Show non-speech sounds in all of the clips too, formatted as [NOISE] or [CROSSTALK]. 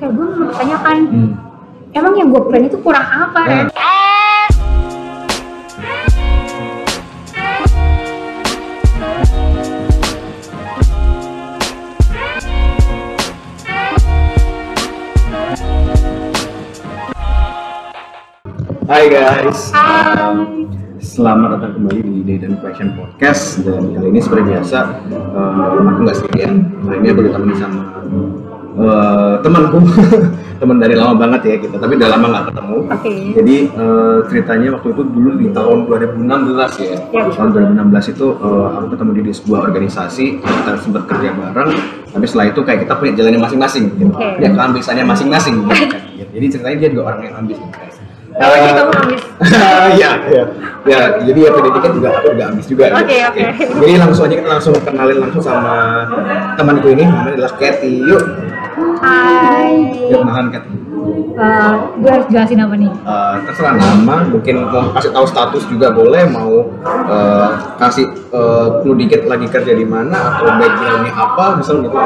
kayak gue mempertanyakan Hmm. emang yang gue plan itu kurang apa Ren? Nah. Hai guys, Hai. selamat datang kembali di Day and Question Podcast dan kali ini seperti biasa eh, aku nggak sendirian, kali ini aku ditemani sama eh, temanku, [LAUGHS] teman dari lama banget ya kita, tapi udah lama nggak ketemu. Oke. Jadi eh, ceritanya waktu itu dulu di tahun 2016 ya, Ya. tahun 2016 itu eh, aku ketemu di sebuah organisasi, kita sempat kerja bareng, tapi setelah itu kayak kita punya jalannya masing-masing, gitu. Oke. punya keambisannya masing-masing. [LAUGHS] Gitu. Jadi ceritanya dia juga orang yang ambis. Gitu. Kalau gitu habis Iya, iya. Ya, jadi ya pendidikan juga aku juga habis juga. Oke, gitu. oke. Jadi langsung aja kita langsung kenalin langsung sama temanku ini, namanya adalah Kathy. Yuk, Hai. yuk kenalan Kathy. Eh, gue harus jelasin apa nih? Eh, terserah nama, mungkin mau kasih tahu status juga boleh, mau eh, kasih clue dikit lagi kerja di mana atau backgroundnya apa, misal gitu.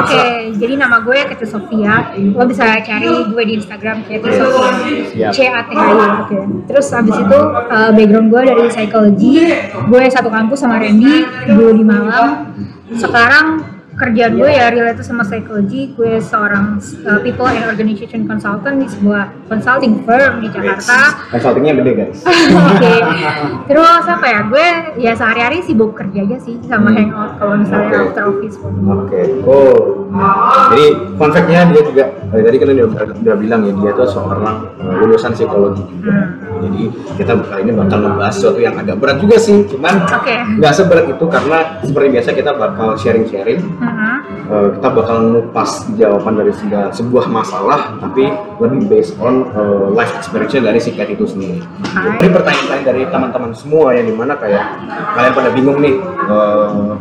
Oke, jadi nama gue Keti Sofia. Lo bisa cari gue di Instagram Keti Sofia. C A T H Y. Oke. Terus abis itu uh, background gue dari psychology. Gue satu kampus sama Randy dulu di Malang. Sekarang kerjaan gue ya related sama psychology. Gue seorang uh, people and organization consultant di sebuah consulting firm di Jakarta. Consultingnya gede guys. [LAUGHS] Oke. [LAUGHS] Terus apa ya? Gue ya sehari-hari sibuk kerja aja sih sama Hmm. hangout kalau misalnya Oke. after office. Oke, cool. Jadi fun fact-nya dia juga tadi kan udah, udah bilang ya dia tuh seorang eh, lulusan psikologi juga. Hmm. Jadi kita kali ini bakal membahas sesuatu yang agak berat juga sih, cuman nggak seberat itu karena seperti biasa kita bakal sharing-sharing. Mhm. Eh, kita bakal ngupas jawaban dari segala sebuah masalah, tapi lebih based on eh, life experience dari si Cat itu sendiri. Hai. Ini pertanyaan dari teman-teman semua yang di mana kayak kalian pada bingung nih eh,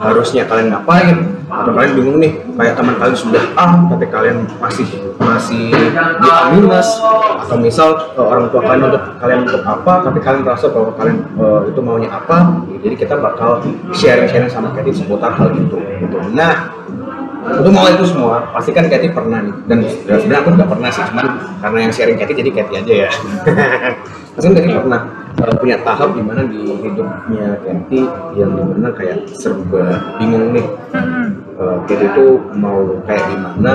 harusnya kalian ngapain atau kalian bingung nih kayak teman kalian sudah A tapi kalian masih masih di A minus atau misal eh, orang tua kalian untuk kalian untuk apa tapi kalian merasa bahwa kalian eh, itu maunya apa jadi kita bakal sharing-sharing sama Katy seputar hal itu gitu. Nah untuk mau itu semua pasti kan Katy pernah nih dan sebenarnya aku juga pernah sih cuman karena yang sharing Katy jadi Katy aja ya [LAUGHS] pasti Katy pernah uh, punya tahap di mana di hidupnya Katy yang di mana kayak serba bingung nih Mhm. Uh, itu mau kayak gimana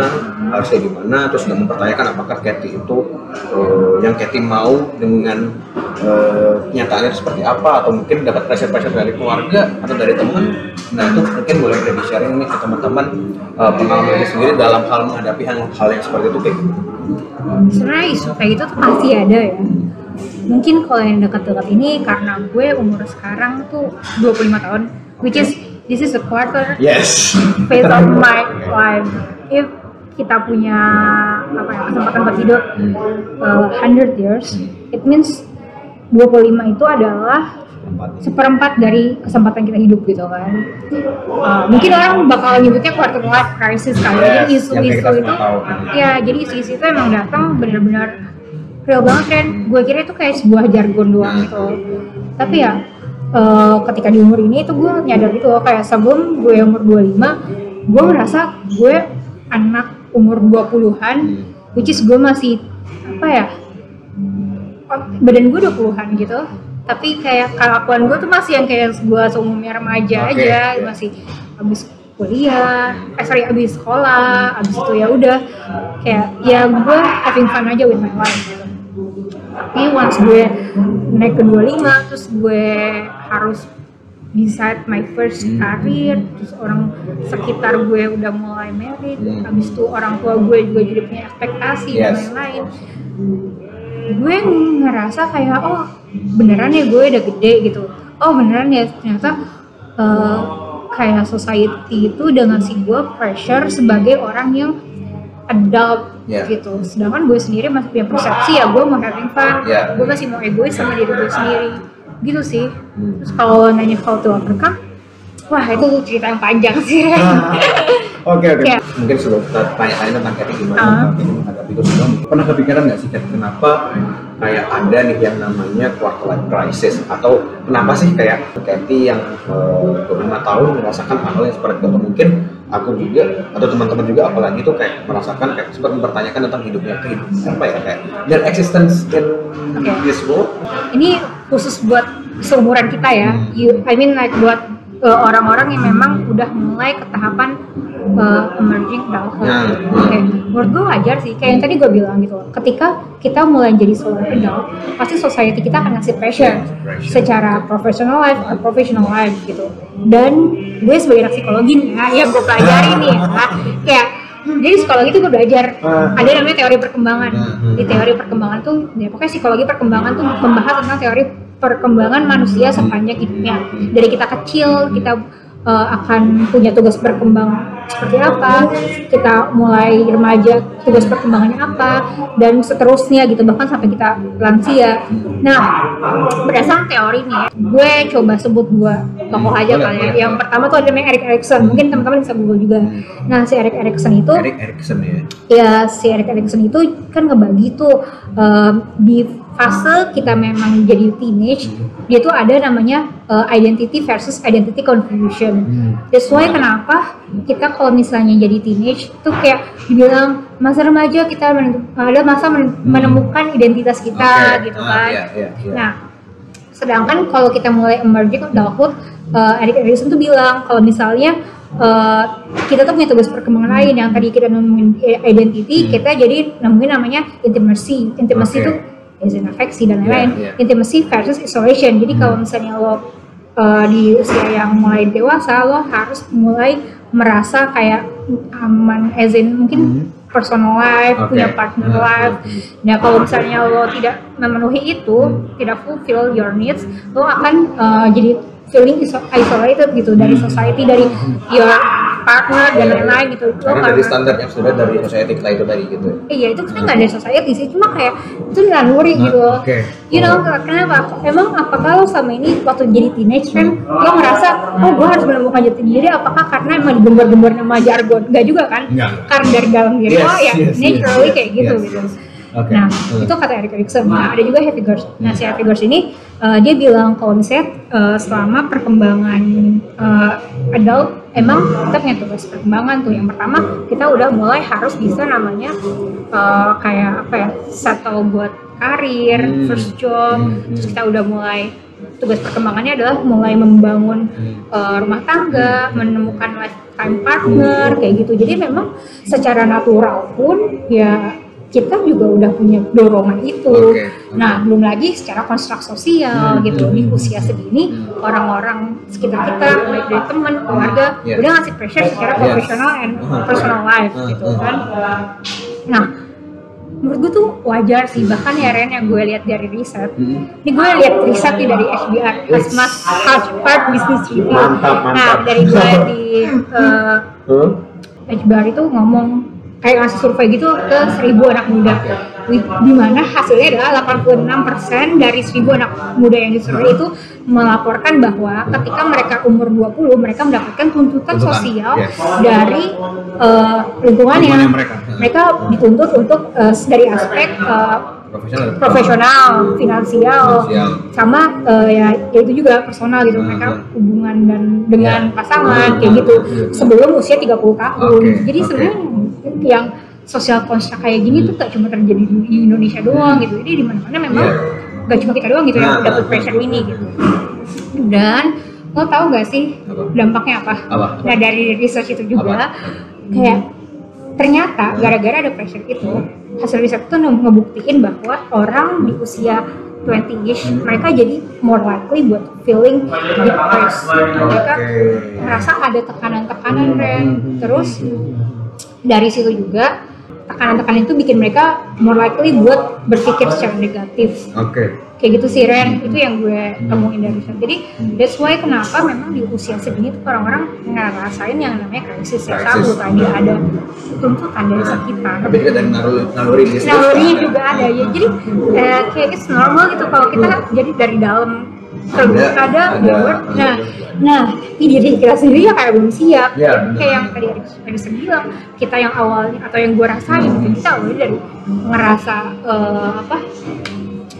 harusnya gimana terus sudah mempertanyakan apakah Katy itu uh, yang Katy mau dengan uh, seperti apa atau mungkin dapat pressure-pressure dari keluarga atau dari teman. Nah itu mungkin boleh di sharing nih ke teman-teman uh, pengalaman sendiri dalam hal menghadapi hal, hal yang seperti itu kayak sebenarnya isu kayak tuh pasti ada ya. Mungkin kalau yang dekat-dekat ini karena gue umur sekarang tuh 25 tahun which is this is a quarter yes. phase of my life. If kita punya apa ya kesempatan buat hidup uh, 100 years it means 25 itu adalah seperempat dari kesempatan kita hidup gitu kan. Uh, mungkin orang bakal nyebutnya quarter life crisis kali Yes, jadi isu-isu itu tahu. ya jadi isu-isu itu emang datang benar-benar real banget kan. Gue kira itu kayak sebuah jargon doang gitu. Tapi ya uh, ketika di umur ini itu gue nyadar gitu loh kayak sebelum gue umur 25 gue ngerasa gue anak umur 20-an which is gue masih apa ya badan gue 20-an gitu. Tapi kayak kelakuan gue tuh masih yang kayak gue seumumnya remaja Oke, aja masih habis kuliah eh sorry habis sekolah habis itu ya udah. Kayak ya gue having fun aja with my life tapi once gue naik ke 25 terus gue harus decide my first Hmm. career terus orang sekitar gue udah mulai married Hmm. habis itu orang tua gue juga jadi punya ekspektasi dan Yes. lain-lain gue ngerasa kayak oh beneran ya gue udah gede gitu oh beneran ya ternyata eh, kayak society itu udah ngasih gue pressure sebagai orang yang adult Yeah. gitu sedangkan gue sendiri masih punya persepsi ya gue mau having fun Yeah. gue masih mau egois sama diri gue sendiri gitu sih Hmm. terus kalau nanya how to overcome wah itu cerita yang panjang sih Oke oke. Kayak- Mungkin sebelum kita tanya-tanya tentang Katy gimana Ah. Katy menghadapi itu semua. Pernah kepikiran nggak sih kenapa kayak ada nih yang namanya quarter life crisis atau kenapa sih kayak Katy yang eh, 25 tahun merasakan hal yang seperti itu mungkin aku juga atau teman-teman juga apalagi itu kayak merasakan kayak sempat mempertanyakan tentang hidupnya kehidupan apa ya kayak their existence in Oke. this world ini khusus buat seumuran kita ya Hmm. you, I mean like buat uh, orang-orang yang memang udah mulai ke tahapan uh, emerging adulthood Nah, oke menurut gue wajar sih kayak yang tadi gue bilang gitu loh. ketika kita mulai jadi seorang adult pasti society kita akan ngasih pressure secara professional life or professional life gitu. Dan gue sebagai anak psikologi nih ya yang gue pelajari nih ya. Kayak jadi psikologi itu gue belajar. Ah. ada namanya teori perkembangan. Hmm. di teori perkembangan tuh ya pokoknya psikologi perkembangan tuh membahas tentang teori perkembangan manusia sepanjang hidupnya. Dari kita kecil kita uh, akan punya tugas berkembang seperti apa kita mulai remaja tugas perkembangannya apa dan seterusnya gitu bahkan sampai kita lansia. Nah berdasarkan teori nih gue coba sebut dua tokoh aja kali ya. yang pertama tuh ada namanya Erik Erikson mungkin teman-teman bisa google juga. Nah si Erik Erikson itu Eric Erikson ya. Ya si Erik Erikson itu kan ngebagi tuh um, di fase kita memang jadi teenage dia tuh ada namanya uh, identity versus identity confusion that's why kenapa kita kalau misalnya jadi teenage tuh kayak dibilang masa remaja kita ada masa men- menemukan identitas kita Oke. gitu Ah, kan iya, iya, iya. nah sedangkan kalau kita mulai emerging adulthood uh, Erik Erikson tuh bilang kalau misalnya uh, kita tuh punya tugas perkembangan lain yang tadi kita nemuin identity kita jadi nemuin namanya intimacy intimacy Hmm. Oke. Afeksi dan lain-lain Iya, iya. intimacy versus isolation jadi kalau misalnya lo uh, di usia yang mulai dewasa lo harus mulai merasa kayak aman as in mungkin Hmm. personal life Oke. punya partner Hmm. life Nah kalau misalnya lo tidak memenuhi itu, tidak fulfill your needs, lo akan uh, jadi feeling iso- isolated gitu dari society, dari your partner dan lain-lain gitu. Lo karena dari karena- standar yang sudah dari society kita itu tadi gitu Iya itu kan nggak dari society sih, cuma kayak itu naluri Nah, gitu. oke. You know kenapa? Emang apakah lo sama ini waktu jadi teenage kan lo ngerasa oh gue harus menemukan jati diri? Apakah karena emang digembar-gembar nama jargon? Gak juga kan? Nggak. Karena dari dalam diri Yes, lo ya yes, naturally yes, kayak gitu yes, gitu. yes. Oke. Nah Hmm. itu kata Eric Erikson. Nah ada juga Happy Girls. Nah si Happy Girls ini uh, dia bilang kalau misalnya uh, selama perkembangan uh, adult emang kita punya tugas perkembangan tuh. Yang pertama kita udah mulai harus bisa namanya uh, kayak apa ya settle buat karir, Hmm. first job. Hmm. Terus kita udah mulai tugas perkembangannya adalah mulai membangun Hmm. uh, rumah tangga, menemukan lifetime partner kayak gitu. Jadi memang secara natural pun ya kita juga udah punya dorongan itu. Oke. Nah, belum lagi secara konstruk sosial Hmm, gitu hmm, di hmm. usia segini orang-orang sekitar kita baik dari teman, keluarga Yes. udah ngasih pressure secara Yes. profesional and Hmm. personal life Hmm, gitu hmm. kan. Nah, menurut gue tuh wajar sih bahkan ya Ren yang gue lihat dari riset Hmm. ini gue lihat riset nih dari HBR Hasmas Harvard Business Review Mantap, nah mantap. dari gue di uh, Huh? HBR itu ngomong kayak ngasih survei gitu ke 1000 anak muda Di- mana hasilnya adalah 86% dari 1000 anak muda yang disurvei itu melaporkan bahwa ketika mereka umur 20 mereka mendapatkan tuntutan Tuntutan, sosial yes. dari uh, lingkungannya Lingkungannya mereka. mereka dituntut untuk uh, dari aspek uh, profesional profesional, finansial, Finansial. sama eh, ya, ya itu juga personal gitu mereka hubungan dan dengan Ya. pasangan kayak gitu Hmm. sebelum usia 30 tahun. Oke, Jadi oke. sebenarnya yang sosial konstruk kayak gini tuh gak cuma terjadi di Indonesia doang gitu. Jadi di mana-mana memang Iya. gak cuma kita doang gitu yang Nah, dapat nah, pressure nah. ini gitu. Dan lo tau gak sih Apa? dampaknya apa? Apa? Nah dari research itu juga Apa? kayak ternyata gara-gara ada pressure itu hasil riset itu nge- ngebuktiin bahwa orang di usia 20ish mereka jadi more likely buat feeling depressed mereka merasa ada tekanan-tekanan Ren terus dari situ juga tekanan-tekanan itu bikin mereka more likely buat berpikir secara negatif. Oke. kayak gitu sih Ren. Itu yang gue temuin dari riset jadi that's why kenapa memang di usia segini tuh orang-orang ngerasain yang namanya krisis ya satu tadi ada tuntutan dari sekitar. Tapi juga dari naluri naluri nalurinya juga ada ya. Jadi eh, kayak it's normal gitu kalau kita jadi dari dalam terus Ada, ada, nah nah di diri kita sendiri ya kayak belum siap. Ya, kayak yang tadi Edison bilang kita yang awalnya atau yang gue rasain gitu, kita awalnya dari ngerasa eh, apa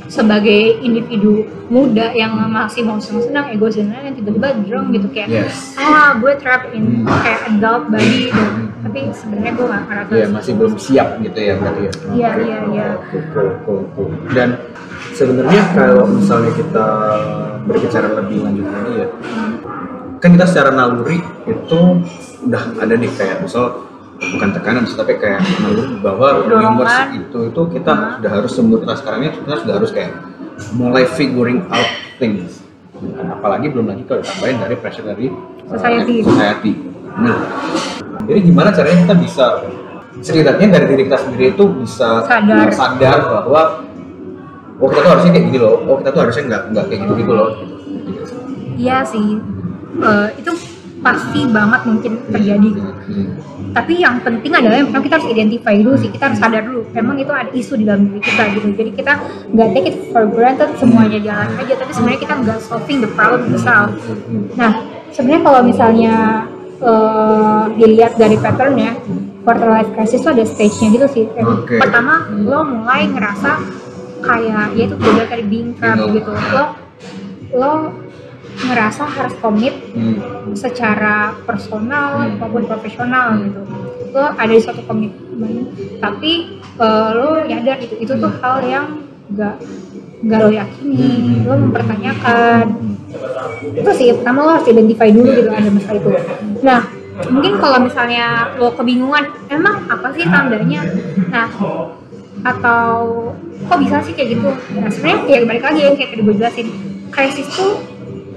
sebagai individu muda yang masih mau senang-senang ego senang yang tiba-tiba drone gitu kayak Yes. ah gue trapped in kayak adult body dan tapi sebenarnya gue gak ngerasa Iya masih belum siap gitu ya berarti ya. Iya, iya, iya. Dan sebenarnya kalau misalnya kita berbicara lebih lanjut lagi ya, kan kita secara naluri itu udah ada nih kayak misal bukan tekanan sih, tapi kayak naluri bahwa gamers itu itu kita Hah? sudah harus sebelum kita sekarang ini kita sudah harus kayak mulai figuring out things. Apalagi belum lagi kalau ditambahin dari pressure dari uh, Society. society. Nah, jadi gimana caranya kita bisa setidaknya dari diri kita sendiri itu bisa Sadar. sadar bahwa oh kita tuh harusnya kayak gini loh, oh kita tuh harusnya nggak nggak kayak gitu gitu loh. iya sih Eh, itu pasti banget mungkin terjadi. Hmm. tapi yang penting adalah memang kita harus identify dulu sih kita harus sadar dulu memang itu ada isu di dalam diri kita gitu jadi kita nggak take it for granted semuanya jalan aja tapi sebenarnya kita nggak solving the problem itself nah sebenarnya kalau misalnya eh, dilihat dari patternnya quarter life crisis itu ada stage-nya gitu sih Oke. pertama lo mulai ngerasa kayak ya itu beda dari Bingung. gitu. Lo lo ngerasa harus komit Hmm. secara personal Hmm. maupun profesional gitu. Lo ada di suatu komitmen tapi eh, lo nyadar gitu. Itu tuh hal yang gak gak lo yakini lo mempertanyakan. Itu sih pertama lo harus identify dulu gitu ada masalah itu. Nah mungkin kalau misalnya lo kebingungan emang apa sih tandanya? Nah atau kok bisa sih kayak gitu? Nah sebenarnya ya balik lagi yang kayak tadi gue jelasin krisis tuh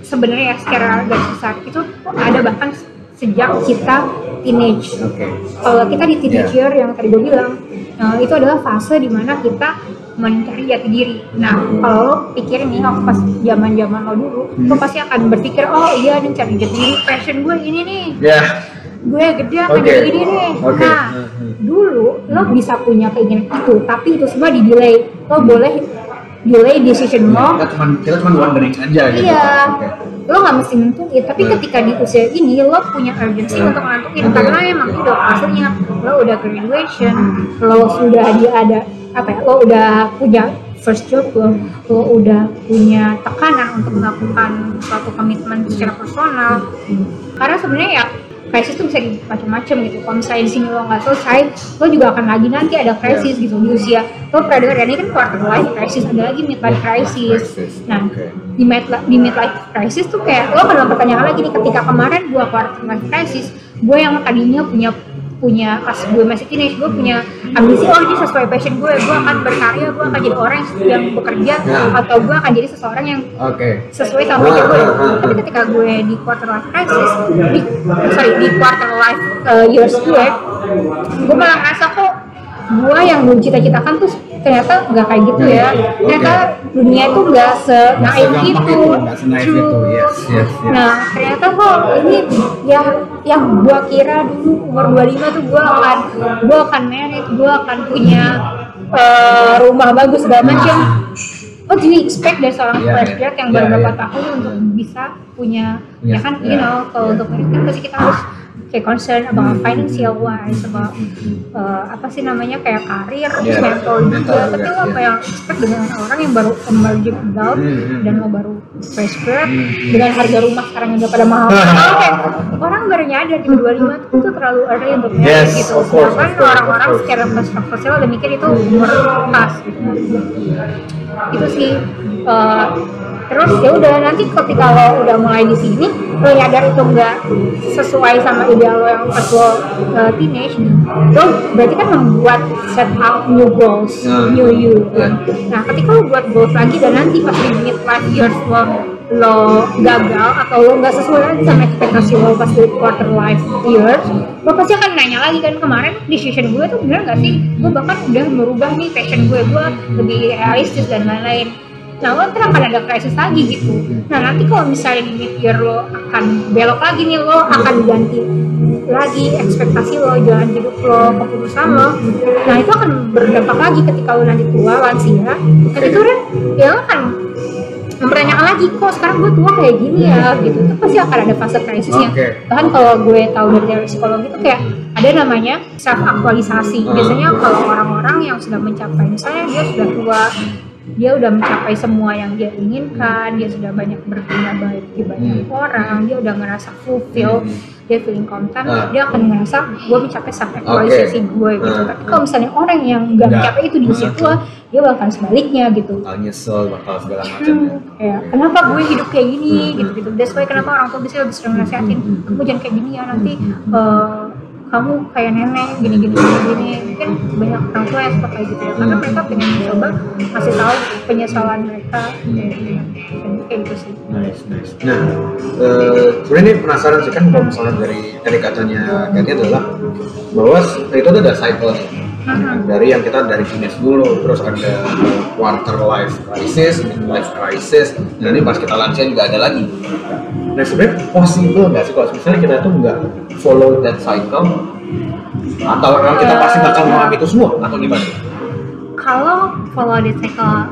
sebenarnya ya secara garis besar itu ada bahkan sejak kita teenage. Oke. kalau kita di teenage year yang tadi gue bilang eh, itu adalah fase di mana kita mencari jati diri. Nah kalau lo pikirin nih waktu pas zaman zaman lo dulu lo pasti akan berpikir oh iya nih cari jati diri passion gue ini nih. Ya. Gue gede akan Oke. jadi ini nih Oke. nah dulu lo bisa punya keinginan itu tapi itu semua di delay lo boleh delay decision lo Kita cuma kita cuma wondering aja gitu. Iya. Oke. Lo nggak mesti nentuin, tapi Hmm. ketika di usia ini lo punya urgency Hmm. untuk nentuin Oke. karena emang udah fasenya lo udah graduation, lo sudah di ada apa ya, lo udah punya first job lo, lo udah punya tekanan untuk melakukan suatu komitmen secara personal. Karena sebenarnya ya krisis tuh bisa macam-macam gitu. Kalau misalnya di sini lo nggak selesai, lo juga akan lagi nanti ada krisis gitu di usia. Lo ya, ini kan quarter life crisis, ada lagi midlife crisis. Nah, Oke. di midlife, di midlife crisis tuh kayak lo akan mempertanyakan lagi nih ketika kemarin gua quarter life crisis gue yang tadinya punya punya pas gue masih teenage gue punya ambisi oh ini sesuai passion gue gue akan berkarya gue akan jadi orang yang, bekerja Ya. atau gue akan jadi seseorang yang Oke. sesuai sama passion gue tapi ketika gue di quarter life crisis di sorry di quarter life uh, years gue gue malah ngerasa kok gue yang gue cita-citakan tuh ternyata nggak kayak gitu ya ternyata dunia itu nggak senaif Nggak segampang itu itu. Yes, yes, yes. Nah, ternyata kok ini yang yang gua kira dulu umur 25 tuh gua akan gua akan merit, gua akan punya eh, rumah bagus segala macam. Oh, jadi expect dari seorang Iya, fresh grad yang Iya, baru berapa iya. tahun untuk bisa punya Iya, ya kan, iya. you know, kalau untuk merit kan pasti kita harus kayak concern about Hmm. financial wise, about eh, apa sih namanya kayak karir, terus Iya, mental juga. Tapi juga, lo apa yang expect dengan orang yang baru emerging adult Hmm, hmm. dan lo baru fresh grad Hmm. dengan harga rumah sekarang udah pada mahal [LAUGHS] kayak orang baru nyadar di 25 tuh tuh terlalu early untuk merit Yes, gitu sedangkan orang-orang secara perspektif sosial udah mikir itu umur pas gitu itu sih eh, terus ya udah nanti ketika lo udah mulai di sini lo nyadar itu nggak sesuai sama ideal lo yang pas lo eh, teenage lo berarti kan membuat set up new goals Hmm. new you kan. nah ketika lo buat goals lagi dan nanti pas di midlife years lo lo gagal atau lo nggak sesuai lagi sama ekspektasi lo pas di quarter life years lo pasti akan nanya lagi kan kemarin decision gue tuh bener nggak sih? Gue bahkan udah merubah nih passion gue gue lebih realistis dan lain-lain. Nah lo ntar akan ada krisis lagi gitu. Nah nanti kalau misalnya di mid year lo akan belok lagi nih lo akan ganti lagi ekspektasi lo jalan hidup lo keputusan lo. Nah itu akan berdampak lagi ketika lo nanti tua lansia. Dan itu kan ya lo akan mempertanyakan lagi kok sekarang gue tua kayak gini ya gitu itu pasti akan ada fase krisisnya Oke. bahkan kalau gue tahu dari teori psikologi itu kayak ada namanya self aktualisasi Hmm. biasanya kalau orang-orang yang sudah mencapai misalnya dia sudah tua dia udah mencapai semua yang dia inginkan dia sudah banyak berguna baik di banyak Hmm. orang dia udah ngerasa fulfill Hmm. dia feeling content Ah. dia akan ngerasa gue mencapai self actualization gue gitu Ah. tapi kalau misalnya orang yang nggak mencapai itu di usia tua dia bakal sebaliknya gitu bakal nyesel bakal segala macam Hmm, ya. kayak kenapa gue hidup kayak gini Hmm. gitu gitu that's why kenapa orang tua bisa lebih sering nasihatin kamu jangan kayak gini ya nanti Hmm. Kamu kayak nenek gini gini gini gini mungkin banyak orang tua yang suka kayak gitu ya karena mereka pengen coba kasih tahu penyesalan mereka kayak gitu sih Nice, nice. Nah, eh, sebenarnya ini penasaran sih kan kalau misalnya dari dari katanya Kathy adalah bahwa itu ada cycle Mhm. dari yang kita dari fitness dulu, terus ada quarter life crisis, mid life crisis, dan ini pas kita lansia juga ada lagi. Nah sebenarnya possible nggak sih kalau misalnya kita tuh nggak follow that cycle atau memang kita pasti bakal mengalami itu semua atau gimana? kalau follow the cycle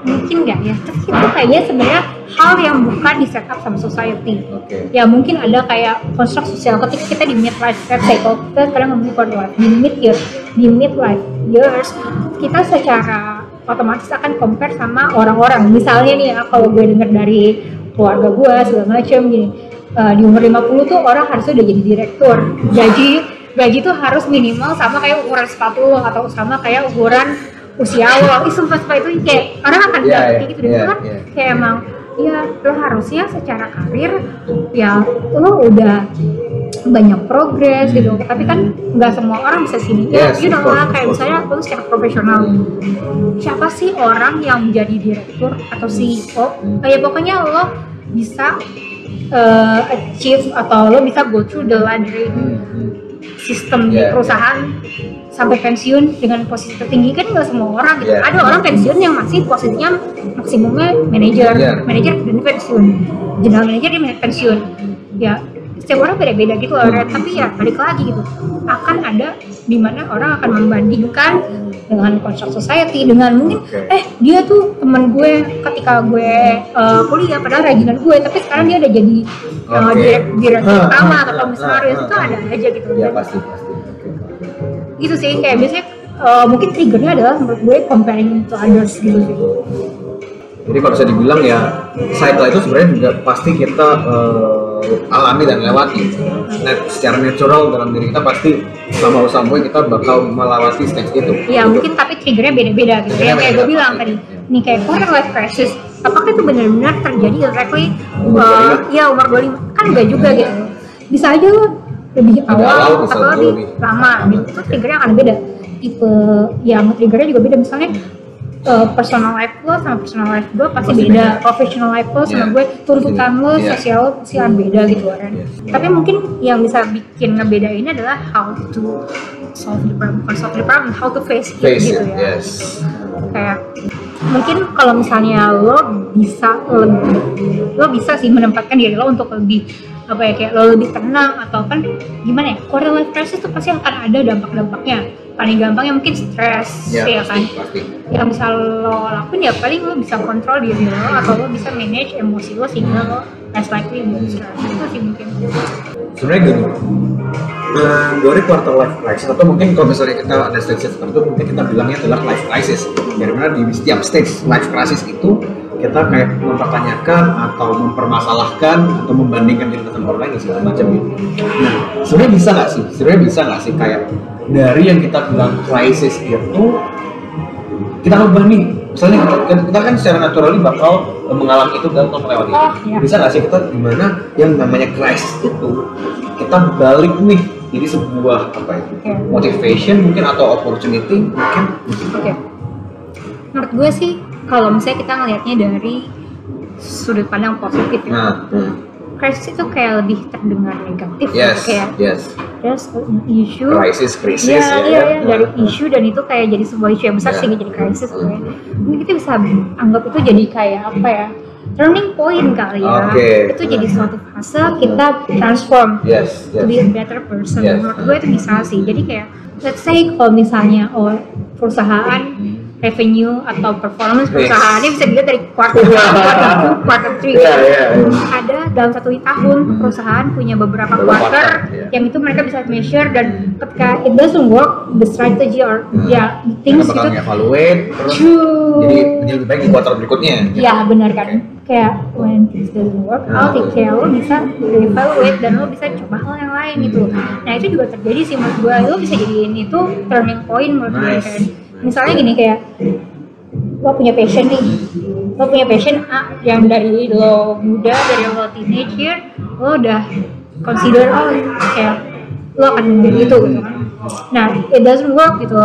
mungkin nggak ya? Tapi itu kayaknya sebenarnya hal yang bukan di set up sama society. Oke. ya mungkin ada kayak konstruk sosial. Ketika kita di mid life let's say kalau kita sekarang ngomongin quarter life di mid year di mid life years kita secara otomatis akan compare sama orang-orang. Misalnya nih ya kalau gue denger dari keluarga gue segala macem gini. Eh, di umur 50 tuh orang harusnya udah jadi direktur. Gaji gaji tuh harus minimal sama kayak ukuran sepatu lo atau sama kayak ukuran usia lo. Ih sumpah sumpah itu kayak orang akan Iya, bilang iya, kayak gitu dan iya, itu kan? iya. kayak emang ya lo harusnya secara karir ya lo udah banyak progres gitu. Tapi kan nggak semua orang bisa sini. Ya Yes, you know lah kayak misalnya lo secara profesional. Siapa sih orang yang menjadi direktur atau CEO kayak pokoknya lo bisa uh, achieve atau lo bisa go through the laddering Hmm, hmm. sistem di Yeah, perusahaan sampai pensiun dengan posisi tertinggi kan nggak semua orang gitu. Yeah. Ada orang pensiun yang masih posisinya maksimumnya manajer, Yeah. manajer dan pensiun, general manager dia pensiun. Ya setiap orang beda-beda gitu Ren. tapi ya balik lagi gitu akan ada di mana orang akan membandingkan dengan construct society dengan mungkin eh dia tuh teman gue ketika gue uh, kuliah padahal rajinan gue tapi sekarang dia udah jadi uh, Oke. direk- direktur Ah, utama ah, atau ah, komisaris itu ada aja gitu Ya pasti gitu sih kayak biasanya uh, mungkin triggernya adalah menurut gue comparing to others gitu sih Jadi kalau bisa dibilang ya cycle itu sebenarnya juga pasti kita eh, alami dan lewati. Nah, secara natural dalam diri kita pasti sama usaha kita bakal melewati stage itu. ya mungkin tapi triggernya beda-beda gitu Triggernya ya kayak gue bilang tadi nih kayak quarter life crisis apakah itu benar-benar terjadi exactly uh, 25? ya umur 25 kan enggak juga gitu bisa aja lo lebih awal, atau lebih. lama gitu itu triggernya akan beda tipe yang triggernya juga beda misalnya uh, personal life lo sama personal life gue pasti, Pasti beda. beda. professional life lo sama Iya. gue tuntutan lo Iya. sosial lo pasti akan beda gitu kan Iya. tapi mungkin yang bisa bikin ngebedain adalah how to solve the problem bukan solve the problem how to face, Face it gitu it, ya yes. kayak mungkin kalau misalnya lo bisa lebih lo bisa sih menempatkan diri lo untuk lebih apa ya kayak lo lebih tenang atau kan gimana ya quarter life crisis tuh pasti akan ada dampak-dampaknya paling gampangnya mungkin stres Ya, ya pasti, kan pasti. yang bisa lo lakuin ya paling lo bisa kontrol diri lo atau lo bisa manage emosi lo sehingga lo less likely buat stres itu sih mungkin Sebenarnya gini, eh, dari quarter life crisis atau mungkin kalau misalnya kita ada stage tertentu mungkin kita bilangnya adalah life crisis. Dari mana di setiap stage life crisis itu kita kayak mempertanyakan atau mempermasalahkan atau membandingkan diri dengan orang lain dan segala macam gitu. Nah, sebenarnya bisa nggak sih? Sebenarnya bisa nggak sih kayak dari yang kita bilang crisis itu kita ubah nih misalnya kita, kita kan secara natural bakal mengalami itu dan melewati Oh, iya. bisa nggak sih kita gimana yang namanya crisis itu kita balik nih jadi sebuah apa ya Oke. motivation mungkin atau opportunity mungkin Oke. Menurut gue sih kalau misalnya kita ngelihatnya dari sudut pandang positif ya. nah Crisis itu kayak lebih terdengar negatif yes ya. kayak yes there's an issue. crisis krisis ya iya, kan? iya, dari Nah, isu dan itu kayak jadi sebuah isu yang besar Iya. sehingga jadi krisis kayak. Mungkin kita bisa anggap itu jadi kayak apa ya? Turning point kali ya. Oke. Itu jadi suatu fase kita transform yes to be yes a better person. Yes. Menurut gue itu bisa sih. Jadi kayak let's say kalau misalnya oh, perusahaan revenue atau performance Yes. perusahaannya bisa dilihat dari quarter 1, [LAUGHS] quarter 2, quarter 3 Iya, iya, iya. ada dalam satu tahun perusahaan punya beberapa quarter quarter, iya. yang itu mereka bisa measure dan ketika it doesn't work the strategy or ya things Kita bakal itu nge-evaluate terus True. jadi jadi lebih baik di kuartal berikutnya. Ya benar kan kayak when things doesn't work Nah. I'll take care lo bisa evaluate dan lo bisa coba hal yang lain gitu nah itu juga terjadi sih menurut gue lo bisa jadiin itu turning point menurut gue Nice. kan misalnya gini kayak lo punya passion nih. Lo punya passion A yang dari lo muda dari lo teenage year lo udah consider oh kayak lo akan menjadi itu gitu kan. Nah it doesn't work gitu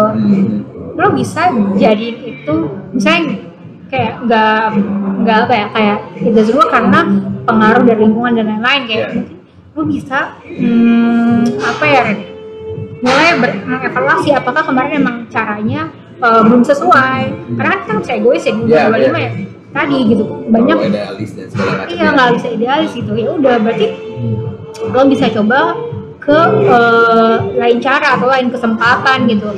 lo bisa jadiin itu misalnya kayak nggak nggak apa ya kayak it doesn't work karena pengaruh dari lingkungan dan lain-lain kayak mungkin lo bisa hmm, apa ya mulai mengevaluasi apakah kemarin emang caranya uh, belum sesuai. Karena kan kita bisa egois ya di Yeah, 2025 yeah. ya tadi gitu. Banyak idealis dan segala macam. iya nggak bisa idealis gitu. Ya udah berarti lo bisa coba ke uh, lain cara atau lain kesempatan gitu.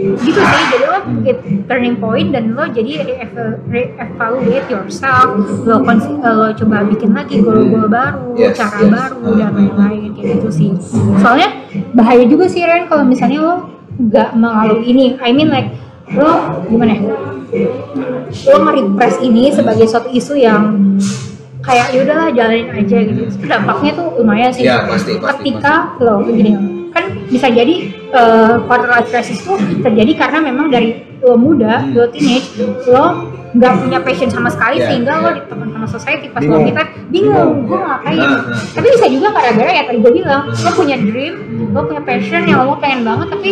Gitu sih jadi lo get turning point dan lo jadi re- re-evaluate yourself. Lo, eh, lo coba bikin lagi goal-goal baru Yes, cara yes. baru dan lain-lain kayak gitu sih. Soalnya bahaya juga sih Ren kalau misalnya lo nggak mengalami ini. I mean like lo gimana ya? Lo nge-repress ini sebagai suatu isu yang kayak yaudahlah jalanin aja gitu. Itu dampaknya tuh lumayan sih. Iya, pasti, pasti, ketika lo gini kan bisa jadi eh, quarter life crisis tuh terjadi karena memang dari lo muda Hmm. lo teenage lo nggak punya passion sama sekali Iya, sehingga lo iya. ditekan sama society pas Bingung. lo kita bingung Bingung, gue iya. ngapain Nah, nah. tapi bisa juga gara-gara ya tadi gue bilang lo punya dream lo punya passion yang lo pengen banget tapi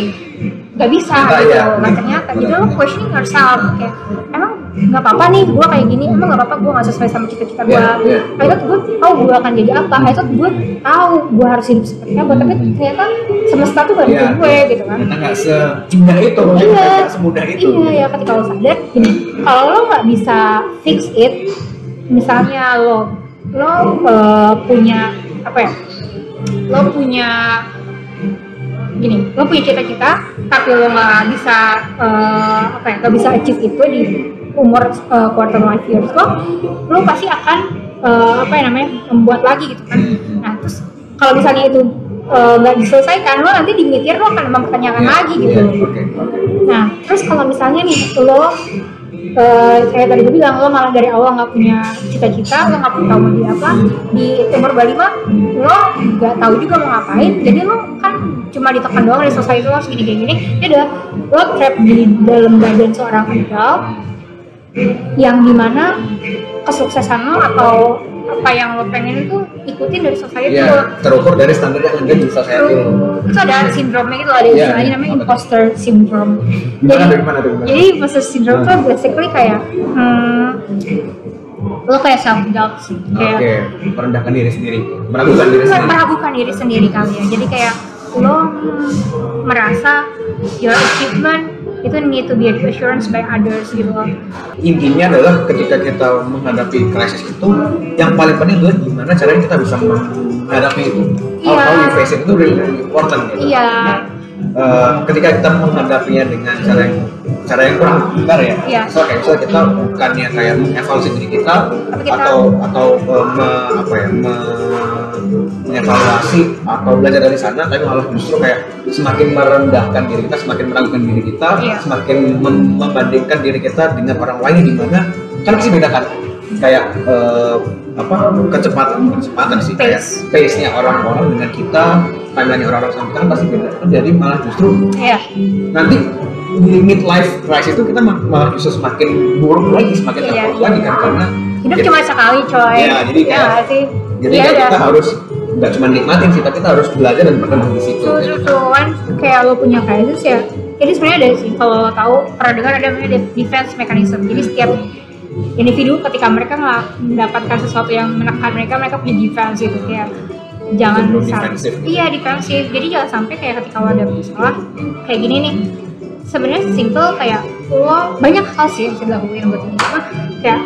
nggak bisa gitu. nah ternyata jadi lo questioning yourself kayak emang nggak apa-apa nih gue kayak gini emang nggak apa-apa gue nggak sesuai sama cita-cita gue Iya, iya. I thought gue tahu gue akan jadi apa. I thought gue tahu gue harus hidup seperti apa tapi ternyata semesta tuh gak bikin gue gitu kan. Kita nggak semudah itu, iya. nggak semudah itu. iya ya ketika lo sadar gini kalau lo nggak bisa fix it misalnya lo lo eh, punya apa ya lo punya gini lo punya cita-cita tapi lo nggak bisa eh, apa ya nggak bisa achieve itu di umur eh, quarter life years lo lo pasti akan eh, apa ya namanya membuat lagi gitu kan nah terus kalau misalnya itu nggak diselesaikan lo nanti di year lo akan mempertanyakan Iya, lagi gitu iya, Oke. Nah, terus kalau misalnya nih lo eh, kayak tadi bilang lo malah dari awal nggak punya cita-cita, lo nggak tahu mau jadi apa di umur 25 lo nggak tahu juga mau ngapain, jadi lo kan cuma ditekan doang dari society lo harus gini gini. Gini, ya udah lo trap di dalam badan seorang adult yang di mana kesuksesan lo atau apa yang lo pengen itu ikutin dari society lo. Iya, terukur dari standar yang ada di society. Itu ada sindromnya gitu ada Iya, istilahnya namanya imposter syndrome. Gimana tuh, gimana tuh, gimana? Jadi imposter syndrome tuh basically kayak hmm, lo kayak self doubt sih, kayak Oke, merendahkan diri sendiri, meragukan diri sendiri. meragukan diri sendiri kali ya. Jadi kayak lo hmm, merasa your achievement itu need to be assurance by others gitu loh. Intinya adalah ketika kita menghadapi krisis itu, yang paling penting adalah gimana caranya kita bisa menghadapi itu. How, Iya. how you face it itu really, really important gitu. Iya. Eh, ketika kita menghadapinya dengan cara yang cara yang kurang benar ya. Iya. So kayak misalnya kita bukannya kayak mengevaluasi diri kita, kita- atau atau eh, me- apa ya me- mengevaluasi atau belajar dari sana, tapi malah justru kayak semakin merendahkan diri kita, semakin meragukan diri kita, Iya. semakin mem- membandingkan diri kita dengan orang lain di mana kan pasti beda kan kayak eh, apa kecepatan kecepatan sih kayak Pace. nya orang-orang dengan kita timeline orang-orang sama kita kan pasti beda Kan jadi malah justru Iya. nanti di midlife crisis itu kita ma- malah justru semakin buruk lagi semakin Iya, terpuruk lagi kan karena Hidup kita- cuma sekali coy. Iya, jadi Iya kayak- nggak sih. jadi Iya, kayak iya. kita harus nggak cuma nikmatin sih tapi kita harus belajar dan berkembang di situ true, true. Kan kayak lo punya crisis ya. Jadi sebenarnya ada sih kalau lo tahu pernah dengar ada namanya de- defense mechanism. Jadi setiap individu ketika mereka nggak mendapatkan sesuatu yang menekan mereka, mereka punya defense gitu kayak jangan defensif. Iya defensif. Jadi jangan sampai kayak ketika lo ada masalah kayak gini nih. Sebenarnya simple kayak lo banyak hal sih yang bisa dilakuin buat ini. Cuma kayak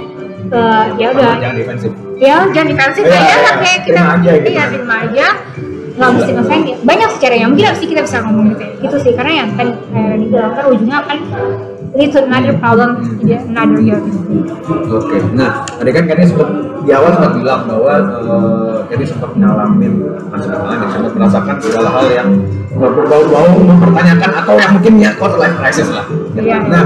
eh, ya udah. jangan defensif. Ya jangan defensif Iya, aja. iya, lah kayak kita aja gitu. iya terima aja. Nggak mesti ngefans ya banyak sih cara yang mungkin sih kita bisa ngomong gitu ya. Gitu sih. Karena yang kan eh, dibilang kan ujungnya kan lead to another problem in another year Oke, nah tadi kan Kenny sempat di awal sempat bilang bahwa uh, Kenny sempat ngalamin maksudnya ngalamin, sempat merasakan segala hal yang berbau-bau mempertanyakan atau yang mungkin ya quarter life crisis lah. Iya. Nah,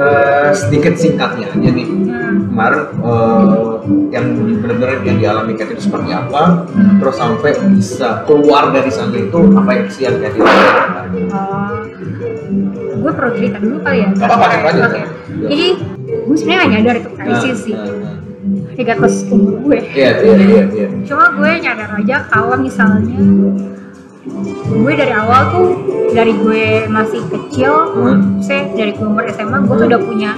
uh, sedikit singkatnya aja nih Hmm. kemarin uh, yang benar-benar yang dialami Kenny itu seperti apa, Hmm. terus sampai bisa keluar dari sana itu apa yang sih yang Kenny lakukan? Uh, gue perlu cerita dulu kali ya Gak apa-apa, kan aja. Oke. jadi gue sebenarnya gak nyadar itu krisis sih Nah, nah, nah. regardless umur gue Iya, iya, iya, iya. cuma gue nyadar aja kalau misalnya gue dari awal tuh dari gue masih kecil Hmm. saya dari gue umur SMA gue tuh udah punya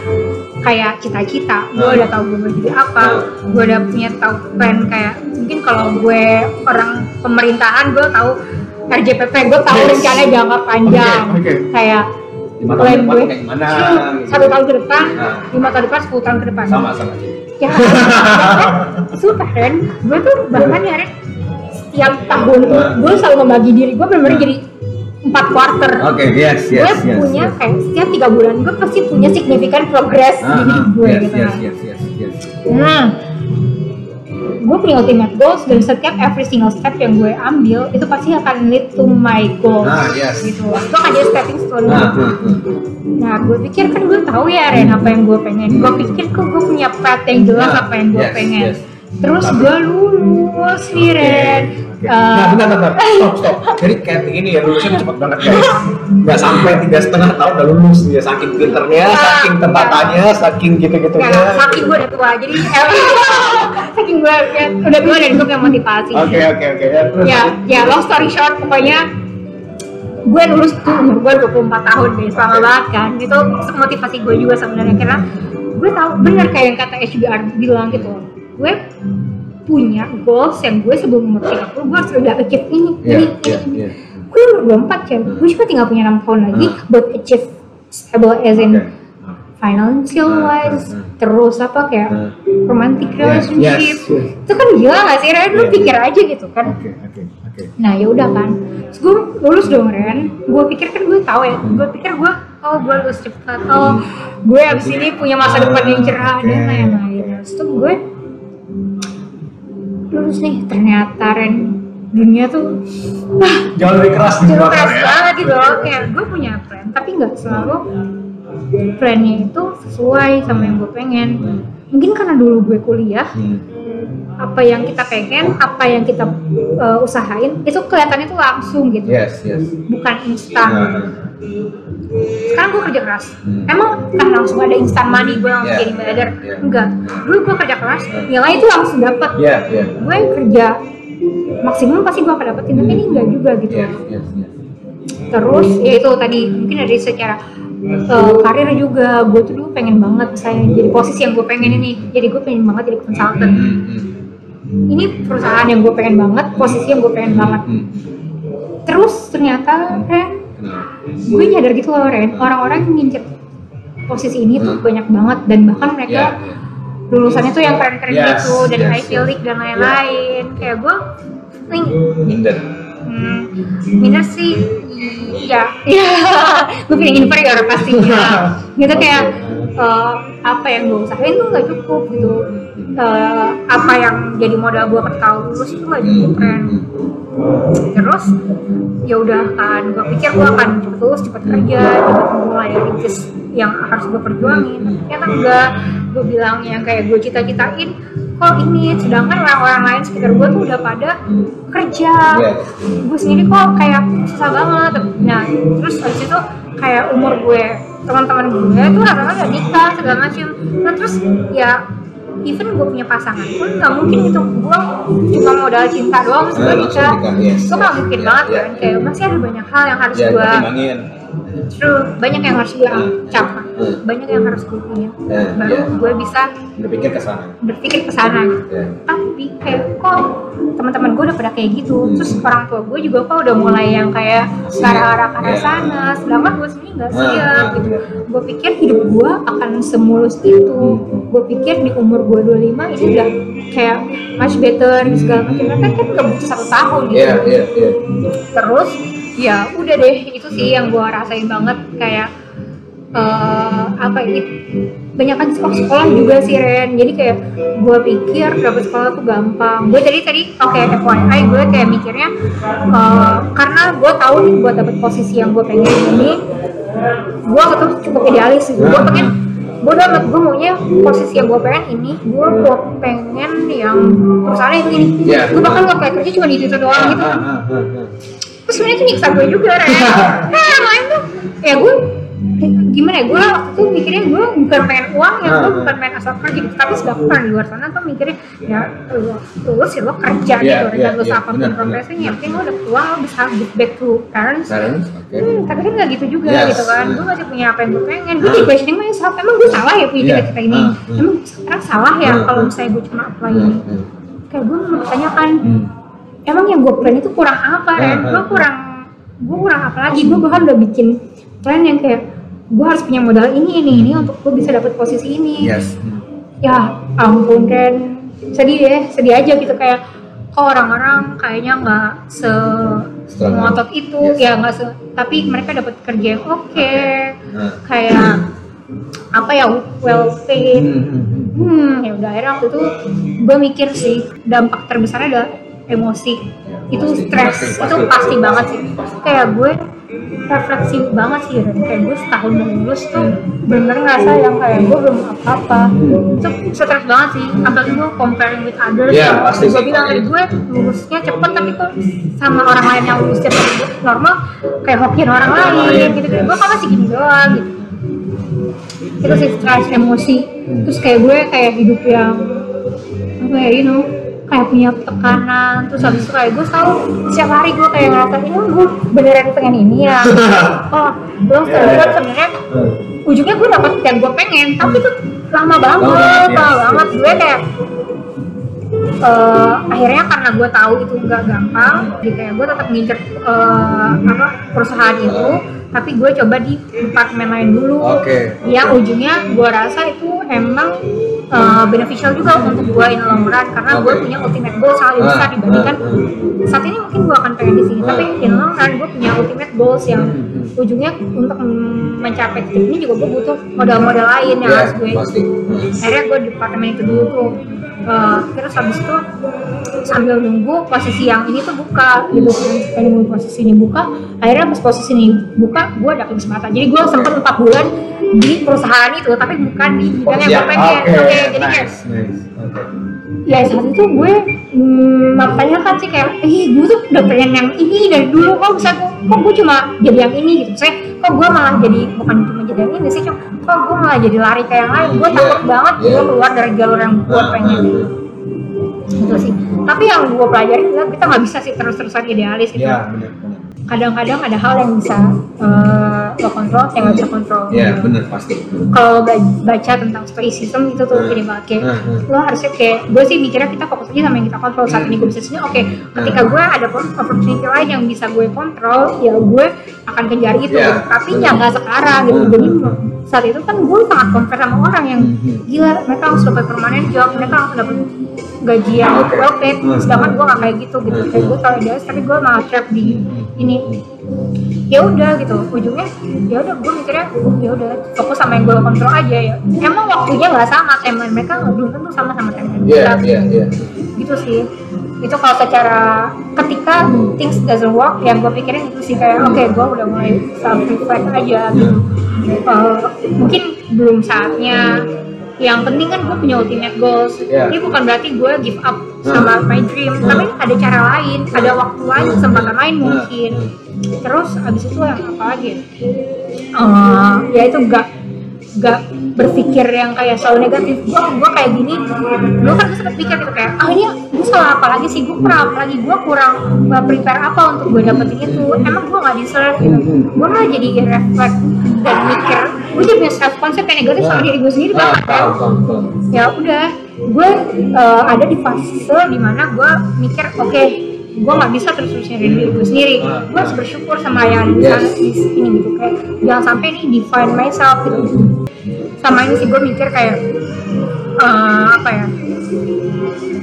kayak cita-cita gue Hmm. udah tahu gue mau jadi apa gue udah punya tahu plan kayak mungkin kalau gue orang pemerintahan gue tahu RJPP gue tahu Yes. rencana jangka panjang Oke, oke. kayak Lima tahun plan depan gue kayak gimana? gitu. satu tahun ke depan Nah. lima tahun ke depan sepuluh tahun ke depan sama sama sih. ya [LAUGHS] sumpah Ren gue tuh bahkan ya Ren setiap tahun tuh gue selalu membagi diri gue benar-benar jadi empat quarter Oke, yes, gue yes, yes. punya yes. kayak setiap tiga bulan gue pasti punya signifikan progress Ah, di hidup gue yes, gitu yes, kan yes, yes, yes. nah gue punya ultimate goals dan setiap every single step yang gue ambil itu pasti akan lead to my goals Ah, yes. gitu itu akan jadi stepping stone Nah, gitu. hmm, hmm. Nah, gue pikir kan gue tahu ya Ren apa yang gue pengen. Gue pikir kok gue punya path yang jelas Nah, apa yang gue yes, pengen. yes. Terus Tapi- gue lulus nih Ren. Oke. Eh, Nah, bentar, bentar, stop, stop. Jadi kayak ini ya lulusnya cepet banget guys. Gak sampai tiga setengah tahun udah lulus dia, saking pinternya, Nah, saking tetatannya, saking ya, gitu-gitunya. saking gue udah tua, jadi eh, [LAUGHS] saking gue ya, udah tua dan gue punya motivasi. Oke, oke, oke. Ya, terus Ya, lanjut. ya long story short pokoknya gue lulus tuh umur gue 24 tahun guys, lama banget kan. Itu motivasi gue juga sebenarnya karena gue tahu benar kayak yang kata HBR bilang gitu. Gue punya goals yang gue sebelum umur 30 gue harus udah achieve ini, Iya, ini, iya, ini. iya. Gue umur 24 ya, gue cuma tinggal punya 6 tahun lagi Hmm. buat achieve stable as in Oke. financial Hmm, wise, hmm, hmm. terus apa kayak Hmm. romantic Yes, relationship. yes, yes. Itu kan gila gak sih Ren? Lu Iya. pikir aja gitu kan. Oke, oke, oke. Nah ya udah kan, Terus gue lulus dong Ren. Gue pikir kan gue tahu ya. Gue pikir gue, oh gue lulus cepat. Oh gue abis ini punya masa depan yang cerah dan lain-lain. Terus tuh gue lulus nih. Ternyata Ren dunia tuh wah Jauh lebih keras di belakang keras ya. banget gitu loh. Kayak gue punya plan, tapi nggak selalu plannya itu sesuai sama yang gue pengen. Mungkin karena dulu gue kuliah, Hmm. apa yang kita pengen, apa yang kita uh, usahain, itu kelihatannya tuh langsung gitu, Yes, yes. bukan instan. Nah, Sekarang gue kerja keras, Hmm. emang kan langsung ada instan money gue langsung Yeah, jadi miliarder, yeah. enggak. Dulu gue kerja keras, nilai itu langsung dapat. Iya, iya. Gue kerja maksimum pasti gue akan dapetin, tapi ini enggak juga gitu. Yes, yes, yes. Terus ya itu tadi mungkin dari secara uh, karir juga gue tuh dulu pengen banget misalnya jadi posisi yang gue pengen ini, jadi gue pengen banget jadi konsultan. Hmm, hmm. Ini perusahaan yang gue pengen banget, posisi yang gue pengen banget. Terus ternyata Ren, Kenapa? Gue nyadar gitu loh Ren, orang-orang yang ngincer posisi ini tuh Hmm. banyak banget dan bahkan mereka Iya, iya. lulusannya tuh yang keren-keren Yes, gitu dari yes, Ivy. League dan lain-lain. Kayak gue, nih, Minder. hmm, minus sih, [LAUGHS] ya, ya, gue pengen inferior pastinya. [LAUGHS] gitu kayak eh, apa yang gue usahain tuh nggak cukup gitu. Eh, apa yang jadi modal gue ketika lulus itu nggak cukup Ren. Terus ya udah kan. Gue pikir gue akan cepet lulus cepet kerja cepet mulai rintis yang harus gue perjuangin. Ternyata enggak. Gue bilang yang kayak gue cita-citain kok ini? Sedangkan orang-orang lain sekitar gue tuh udah pada kerja. Yes. gue sendiri kok kayak susah banget. Nah terus habis itu kayak umur gue teman-teman gue tuh rata-rata udah nikah segala macam nah terus ya even gue punya pasangan pun nggak mungkin gitu gue cuma modal cinta doang gue langsung nikah itu nggak mungkin banget yes. kan kayak masih ada banyak hal yang harus Ya, gue true banyak yang harus gue Hmm. capai Hmm. banyak yang harus gue punya Ya, baru ya. gue bisa Berpikir ke sana. berpikir ke sana gitu Ya. tapi kayak kok teman-teman gue udah pada kayak gitu Hmm. terus orang tua gue juga kok udah mulai yang kayak ke arah-arah ke arah Ya. sana sedangkan gue sendiri nggak Ah, siap ah, gitu iya. gue pikir hidup gue akan semulus itu Hmm. gue pikir di umur gue 25 ini udah kayak much better segala macam Tapi kan nggak butuh satu tahun gitu Iya, iya, iya. terus ya udah deh itu sih yang gue rasain banget kayak eh, apa ya banyak kan sekolah, sekolah juga sih Ren. Jadi kayak gue pikir dapet sekolah tuh gampang. Gue tadi tadi oke FYI gue kayak mikirnya eh, karena gue tahu nih buat dapet posisi yang gue pengen ini gue tuh cukup idealis sih. Gue pengen gue amat gue maunya posisi yang gue pengen ini gue gue pengen yang perusahaan itu ini. Iya. gue bahkan gak kayak kerja cuma di situ doang gitu. Ah, ah, ah. Terus sebenarnya itu nyiksa gue juga Ren. [LAUGHS] Nah yang lain tuh. Ya gue gimana ya gue waktu itu mikirnya gue bukan pengen uang ya gue Ah, bukan pengen asal kerja gitu. Tapi sedangkan di luar sana tuh mikirnya ya lu lulus ya lo kerja Iya, gitu. iya, regardless iya, apa pun benar, benar. profesinya yang penting lo dapet uang lo bisa give back to parents. Hmm, tapi kan gak gitu juga Yes. gitu kan. Gue masih punya apa yang gue pengen. Gue jadi questioning myself emang gue salah ya punya Iya. cita-cita ini? Ah, emang sekarang salah ya kalau misalnya gue cuma apply ini? kayak gue mempertanyakan Hmm. Emang yang gue plan itu kurang apa Ah, Ren? ah, gue ah. kurang gue kurang apa lagi gue bahkan udah bikin plan yang kayak gue harus punya modal ini ini ini untuk gue bisa dapet posisi ini Yes. Hmm. ya ampun Ren sedih deh sedih aja gitu kayak kok orang-orang kayaknya nggak se ngotot itu Yes. ya nggak se tapi mereka dapat kerja yang oke Nah. kayak apa ya well paid Hmm, hmm, hmm. hmm ya udah akhirnya waktu itu gue mikir sih dampak terbesarnya adalah emosi. Ya, itu pasti, stres pasti, itu pasti, pasti, banget sih. pasti. kayak gue refleksi banget sih dan kayak gue setahun lulus tuh bener-bener ngerasa yang kayak gue belum apa-apa. Itu stres banget sih. Apalagi gue comparing with others. Yang pasti gue sih, bilang pasti. dari gue lulusnya cepet tapi kok sama orang lain yang lulus cepet? Gue normal kayak hokiin orang lain lain. gitu gue kan masih gini doang gitu. Itu sih stres emosi. Terus kayak gue kayak hidup yang apa ya you know kayak punya tekanan terus habis itu kayak gue tahu setiap hari gue kayak ngerasa ini gue beneran pengen ini ya [LAUGHS] oh belum Iya, iya. sebenarnya ujungnya gue dapet yang gue pengen tapi itu lama banget Lama banget, ya. lama banget gue kayak eh, akhirnya karena gue tahu itu nggak gampang jadi kayak gue tetap ngincer eh, apa perusahaan itu tapi gue coba di departemen lain dulu Oke. yang ujungnya gue rasa itu emang uh, beneficial juga untuk gue in long run karena gue Oke. punya ultimate goal sangat lebih besar Ah, dibandingkan ah, saat ini mungkin gue akan pengen di sini tapi Ah. in long run gue punya ultimate goals yang Hmm, ujungnya untuk mencapai titik ini juga gue butuh modal-modal lain yang Ya, harus gue pasti. Hmm. akhirnya gue di departemen itu dulu tuh Uh, terus habis itu sambil nunggu posisi yang ini tuh buka gitu sambil nunggu posisi ini buka akhirnya pas posisi ini buka gue dapet kesempatan jadi gue sempet 4 bulan di perusahaan itu tapi bukan di bidang yang gue pengen. Oke, oke jadi kayak nice, nice. Oke. ya saat itu gue hmm, mempertanyakan sih kayak eh gue tuh udah pengen yang ini dari dulu. Kok bisa kok, gue cuma jadi yang ini gitu? Saya kok gue malah jadi bukan cuma jadi yang ini sih cuma kok gue malah jadi lari kayak yang lain. Gue Iya, takut banget iya. gue keluar dari jalur yang gue Ah, pengen. ah, gitu sih. Tapi yang gue pelajari kita nggak bisa sih terus-terusan idealis gitu. Benar, benar. Kadang-kadang ada hal yang bisa eh, lo kontrol yang nggak bisa kontrol Ya, benar pasti. kalau baca tentang stoicism itu tuh Hmm. ini banget kayak Hmm, hmm. lo harusnya kayak gue sih mikirnya kita fokus aja sama yang kita kontrol saat ini gue bisa sini oke ketika gue ada opportunity lain yang bisa gue kontrol ya gue akan kejar itu Ya, tapi ya nggak sekarang gitu jadi saat itu kan gue sangat compare sama orang yang Hmm. gila mereka langsung dapat permanen job mereka langsung dapat gaji yang Oke. well paid sedangkan gue nggak kayak gitu gitu kayak gue tahu idealis tapi gue malah trap di ini ya udah gitu ujungnya ya udah gue mikirnya ya udah fokus sama yang gue kontrol aja ya. Emang waktunya nggak sama timeline mereka nggak belum tentu sama sama timeline Iya, kita. iya, iya. gitu sih. Itu kalau secara ketika things doesn't work yang gue pikirin itu sih kayak oke gue udah mulai self reflect aja. Gitu Eh, mungkin belum saatnya yang penting kan gue punya ultimate goals. Iya. ini bukan berarti gue give up sama my dream tapi ada cara lain ada waktu lain kesempatan lain mungkin. Terus abis itu yang apa lagi? Ya? Eh, ya itu gak gak berpikir yang kayak selalu negatif. Gue gue kayak gini gue kan sempat pikir gitu kayak ah ini gue salah apa lagi sih? Gue kurang apa lagi? Gue kurang uh, prepare apa untuk gue dapetin itu? Emang gue gak deserve gitu. Gue malah jadi reflect dan mikir gue jadi punya self concept yang negatif sama diri gue sendiri Ah, banget kan? Paham. ya udah gue uh, ada di fase di mana gue mikir oke gue nggak bisa terus terusan diri gue sendiri. Ah, gue harus bersyukur sama yang ada di sana Yes. di sini gitu. Kayak jangan sampai nih define myself gitu. Sama ini sih gue mikir kayak uh, apa ya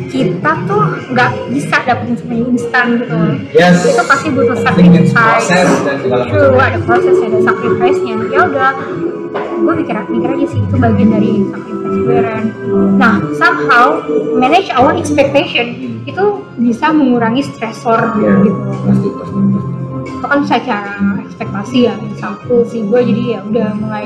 kita tuh nggak bisa dapetin semuanya instan gitu. Yes. itu pasti butuh sacrifice. proses dan segala True, macam. ada proses ada sacrifice nya ya udah gue mikir mikir aja sih itu bagian dari sacrifice gue nah somehow manage our expectation itu bisa mengurangi stressor Iya, gitu. pasti pasti pasti. itu kan secara ekspektasi ya satu sih gue jadi ya udah mulai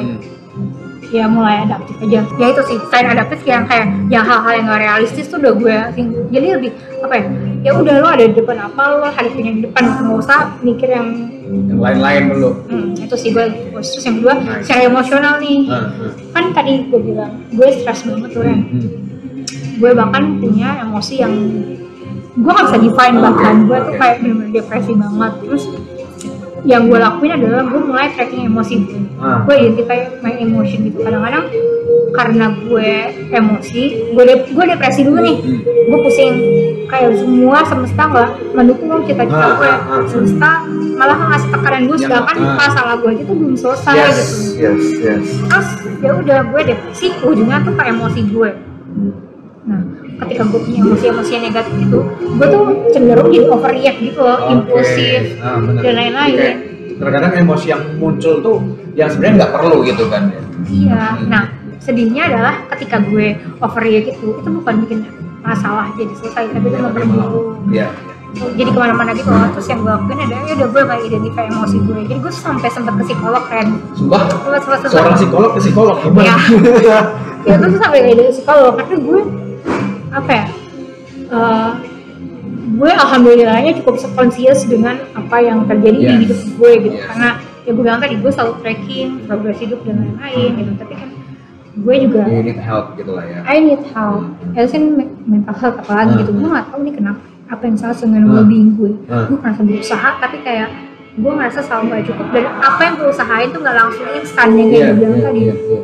ya mulai adaptif aja. Ya itu sih selain adaptif yang kayak yang hal-hal yang gak realistis tuh udah gue singgung. Jadi lebih apa ya ya udah lo ada di depan apa lo hadapin yang di depan. Nggak usah mikir yang Yang lain-lain dulu. hmm, itu sih gue terus yang kedua Nice. secara emosional nih ah. kan tadi gue bilang gue stres banget tuh Ren Hmm. gue bahkan punya emosi yang gue gak bisa define bahkan gue tuh kayak bener-bener depresi banget terus yang gue lakuin adalah gue mulai tracking emosi gue Ah. gue identify my emotion gitu kadang-kadang karena gue emosi gue de- gue depresi dulu nih Hmm. gue pusing kayak semua semesta nggak mendukung cita-cita Ah, gue ah, ah. semesta malah ngasih tekanan gue sedangkan ah. masalah gue aja tuh belum selesai Yes, gitu yes, yes. terus ya udah gue depresi ujungnya tuh ke emosi gue nah ketika gue punya emosi-emosi yang negatif itu gue tuh cenderung jadi overreact gitu loh Oke. impulsif Ah, benar. dan lain-lain Kayak Terkadang emosi yang muncul tuh yang sebenarnya nggak perlu gitu kan. iya nah sedihnya adalah ketika gue overreact itu itu bukan bikin masalah jadi selesai tapi itu Tapi malah, memperburuk ya. jadi ke mana-mana gitu loh terus yang gue lakuin adalah ya udah gue kayak identify emosi gue jadi gue sampai sempet ke psikolog kan Sumpah, Sempet- sempet- sempet- seorang psikolog ke psikolog. Iya. ya terus sampai dari psikolog karena gue apa ya eh, gue alhamdulillahnya cukup conscious dengan apa yang terjadi di Yes. hidup gue gitu Yes. karena ya gue bilang tadi gue selalu tracking progres hidup dan lain-lain gitu tapi kan gue juga You need help gitu lah ya. I need help ya kan me- mental health apalagi Hmm. gitu gue gak tahu nih kenapa apa yang salah dengan Hmm. well-being gue Hmm. gue merasa berusaha tapi kayak gue ngerasa selalu gak cukup dan apa yang gue usahain tuh gak langsung instan yang kayak Iya, gue bilang iya, tadi iya, iya.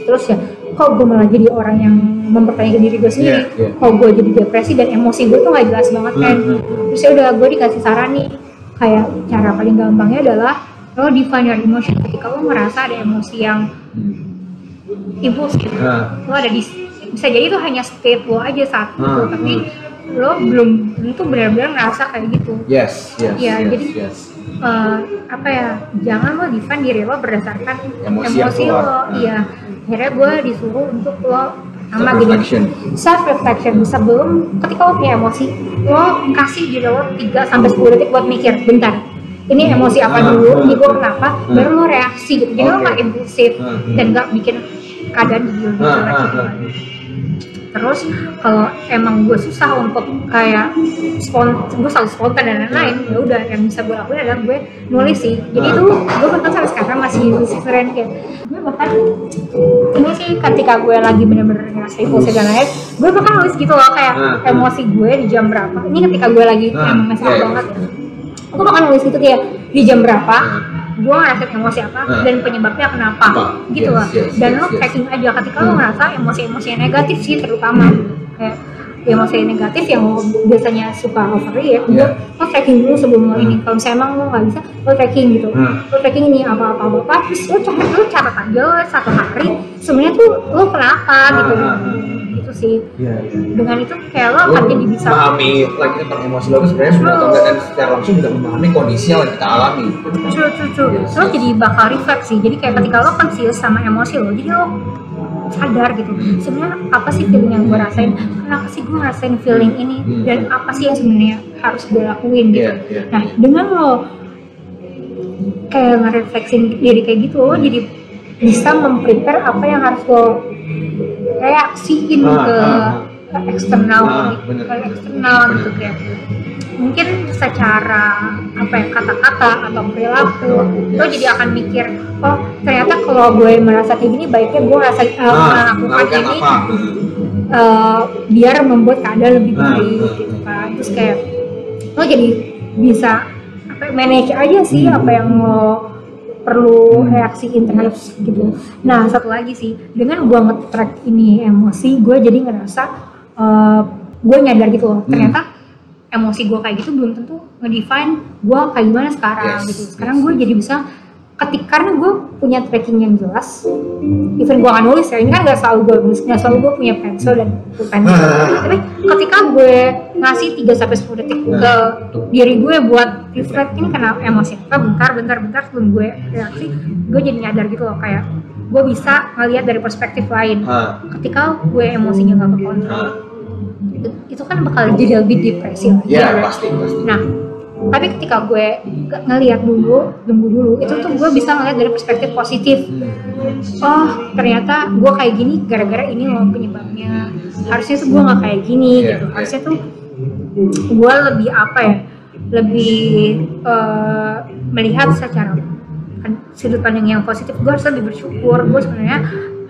terus ya kok gue malah jadi orang yang mempertanyakan diri gue sendiri? Iya, iya. kok gue jadi depresi dan emosi gue tuh gak jelas banget kan? Hmm, hmm, terus ya udah gue dikasih saran nih kayak cara paling gampangnya adalah lo define your emotion. Ketika lo merasa ada emosi yang impulsif Nah, lo ada di bisa jadi itu hanya state lo aja saat itu Hmm, tapi lo belum tentu benar-benar ngerasa kayak gitu. Yes, yes, Iya, yes, jadi- yes. Eh, apa ya jangan lo define diri lo berdasarkan Emosi emosi, lo. Hmm. iya akhirnya gue disuruh untuk lo sama gini. Self reflection sebelum ketika lo punya emosi lo kasih diri lo 3 sampai 10 detik buat mikir bentar ini emosi apa Ah, dulu? ah, ini gue kenapa? Hmm. baru lo reaksi gitu. Jadi lo Oke. nggak impulsif Hmm, hmm. dan nggak bikin keadaan jadi lebih jelek. gitu. Terus kalau emang gue susah untuk kayak spon gue selalu spontan dan lain-lain ya udah yang bisa gue lakuin adalah gue nulis sih jadi Ah. itu gue bahkan sampai sekarang masih nulis keren kayak gue bahkan ini sih ketika gue lagi bener-bener ngerasa impulsif dan lain gue bahkan nulis gitu loh kayak Ah. emosi gue di jam berapa ini ketika gue lagi Ah, emang masalah iya, banget aku bahkan nulis gitu kayak di jam berapa. Gue ngerasain emosi apa Ah. dan penyebabnya kenapa Apa? gitu Yes, loh yes, dan yes, lo yes. tracking aja ketika lo Hmm. ngerasa emosi-emosi yang negatif sih terutama kayak emosi negatif yang lo biasanya suka overreact yeah. lo tracking dulu sebelum lo ini kalau misalnya emang lo nggak bisa lo tracking gitu Hmm. lo tracking ini apa apa apa, apa terus lo catat lo catat aja lo satu hari sebenarnya tuh lo kenapa gitu Ah, ah, ah. Gitu sih Iya, iya. dengan itu kayak lo akan jadi bisa memahami lagi tentang emosi lo itu sebenarnya sudah atau enggak dan secara langsung juga memahami kondisi yang kita alami. gitu kan. True, true, true. Yes, Lo yes. jadi bakal refleksi. Jadi kayak ketika lo conscious sama emosi lo, jadi lo sadar gitu. Sebenarnya apa sih feeling yang gue rasain? Kenapa sih gue ngerasain feeling ini? Hmm. Dan apa sih yang sebenarnya harus gue lakuin gitu? Iya, iya, Nah, iya. dengan lo kayak ngerefleksin diri kayak gitu, lo jadi bisa memprepare apa yang harus lo reaksiin Ah, ke ah, ke eksternal, Ah, gitu, bener, ke bener. eksternal gitu kayak mungkin secara apa ya kata-kata atau perilaku Perilaku, lo yes. jadi akan mikir oh ternyata kalau gue merasa kayak gini baiknya gue rasa uh, Ah, melakukan melakukan ini apa? uh, biar membuat keadaan lebih Ah, baik ah, gitu kan terus kayak lo jadi bisa apa manage aja sih Hmm. apa yang lo perlu Hmm. reaksiin terhadap gitu nah satu lagi sih dengan gue nge-track ini emosi gue jadi ngerasa uh, gue nyadar gitu loh Hmm. ternyata emosi gue kayak gitu belum tentu ngedefine gue kayak gimana sekarang Yes, gitu sekarang yes, gue yes. jadi bisa ketika karena gue punya tracking yang jelas. Even gue nggak nulis ya ini kan nggak selalu gue nulis nggak selalu gue punya pencil dan pulpen [LAUGHS] tapi ketika gue ngasih 3 sampai 10 detik ke diri gue buat reflect ini karena emosi apa bentar bentar bentar sebelum gue reaksi gue jadi nyadar gitu loh kayak gue bisa ngelihat dari perspektif lain. Ketika gue emosinya nggak kekontrol itu, itu kan bakal jadi lebih depresi lagi ya kan? pasti pasti. Nah, tapi ketika gue ng- ngelihat dulu, tunggu dulu, itu tuh gue bisa ngeliat dari perspektif positif. Oh, ternyata gue kayak gini gara-gara ini loh penyebabnya. Harusnya tuh gue nggak kayak gini Iya, gitu. iya. Harusnya tuh gue lebih apa ya? Lebih eh, melihat secara kan, sudut pandang yang positif. Gue harus lebih bersyukur. Gue sebenarnya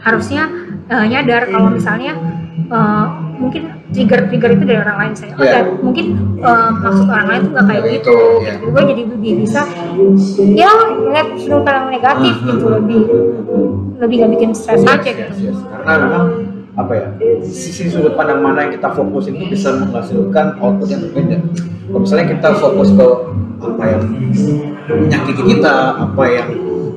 harusnya eh, nyadar kalau misalnya eh, mungkin trigger-trigger itu dari orang lain saya. Oh, Iya. dan mungkin eh, maksud orang lain tuh nggak kayak Kayak gitu. iya. Gitu. Gue jadi lebih bisa ya ngeliat sudut pandang negatif Hmm, gitu hmm, lebih lebih gak bikin stres Yes, aja yes, gitu. yes. Karena memang apa ya sisi sudut pandang mana yang kita fokusin itu bisa menghasilkan output yang berbeda. Kalau misalnya kita fokus ke apa yang menyakiti kita, apa yang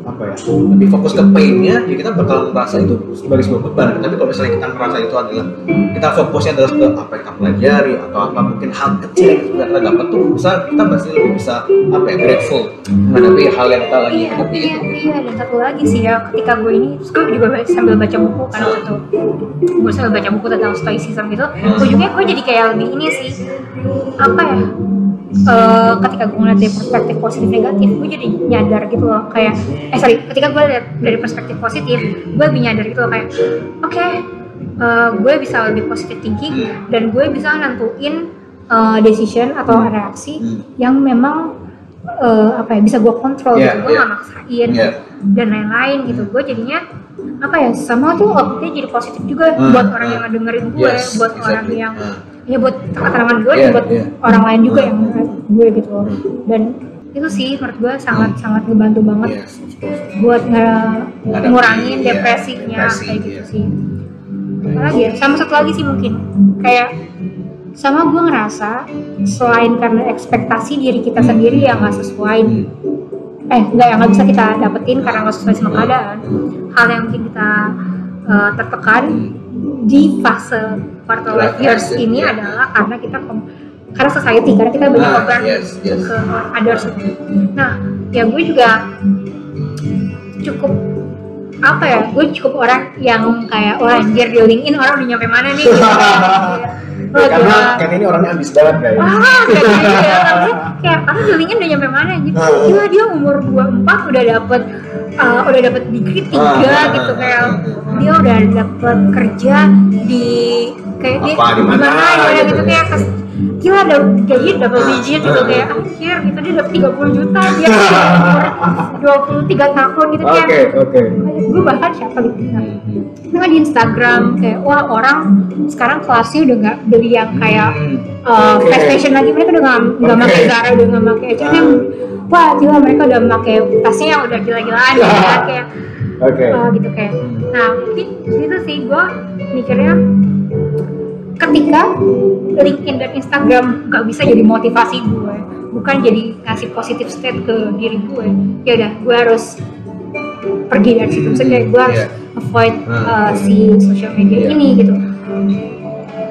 apa ya lebih fokus ke painnya, ya kita bakal merasa itu sebagai sebuah beban. Tapi kalau misalnya kita merasa itu adalah kita fokusnya adalah ke apa yang kita pelajari atau apa mungkin hal kecil yang sudah kita dapat tuh bisa kita pasti lebih bisa apa ya grateful menghadapi hal yang kita lagi Iya, hadapi iya, itu. iya, dan satu lagi sih ya, ketika gue ini, terus gue juga sambil baca buku kan waktu itu Gue sambil baca buku tentang stoicism gitu, ujungnya gue jadi kayak lebih ini sih, apa ya, eh, ketika gue ngeliat dari perspektif positif negatif, gue jadi nyadar gitu loh, kayak, eh sorry, ketika gue lihat dari perspektif positif, gue lebih nyadar gitu loh, kayak, oke, eh, gue bisa lebih positive thinking, dan gue bisa nentuin eh, decision atau reaksi Hmm. yang memang eh, apa ya bisa gue kontrol Iya, gitu gue iya. nggak maksain Iya. dan lain-lain gitu gue jadinya apa ya sama tuh outputnya jadi positif juga Hmm, buat orang hmm. yang ngedengerin gue Yes, buat orang exactly. yang Hmm. Ya buat keterangan gue Iya, dan buat iya. orang lain juga Hmm. yang ngeliat gue gitu loh Hmm. dan itu sih menurut gue sangat sangat ngebantu banget Yes, course. buat nge- ngurangin iya, depresinya depresi, kayak gitu iya. sih apalagi ya sama satu lagi sih mungkin kayak sama gue ngerasa selain karena ekspektasi diri kita sendiri yang nggak sesuai eh nggak yang nggak bisa kita dapetin karena nggak sesuai sama keadaan hal yang mungkin kita eh, tertekan di fase quarter life years ini iya. adalah karena kita karena society karena kita banyak Ah, yes, yes. ke others nah ya gue juga cukup apa ya gue cukup orang yang kayak wah anjir di LinkedIn orang udah nyampe mana nih gitu. Wah, [LAUGHS] karena kan ini orangnya ambis banget guys Wah, kayak gitu ya. Kayak aku di LinkedIn udah nyampe mana gitu. Ah. Gila dia umur 24 udah dapet uh, udah dapet degree 3 Ah, gitu ah, kayak ah. dia udah dapet kerja di kayak dia Apa, di mana, gimana gitu gitu ya. kayak kes, gila ada gaji double Ah, digit gitu ah. kayak anjir gitu dia dapet 30 juta dia [LAUGHS] umur 23 tahun gitu kayak oke oke gue bahkan siapa gitu nah, Hmm. Nah di Instagram kayak wah orang sekarang kelasnya udah nggak beli yang kayak Hmm. uh, Oke. fast fashion lagi mereka udah nggak nggak Oke. pakai Zara udah nggak pakai H&M wah gila mereka udah pakai tasnya yang udah gila-gilaan gitu kan [LAUGHS] kayak oke uh, gitu kayak nah mungkin itu sih gue mikirnya ketika LinkedIn dan Instagram nggak bisa jadi motivasi gue bukan jadi ngasih positive state ke diri gue ya udah gue harus pergi dari situ maksudnya gue harus Iya. avoid Hmm. uh, si social media Iya. ini gitu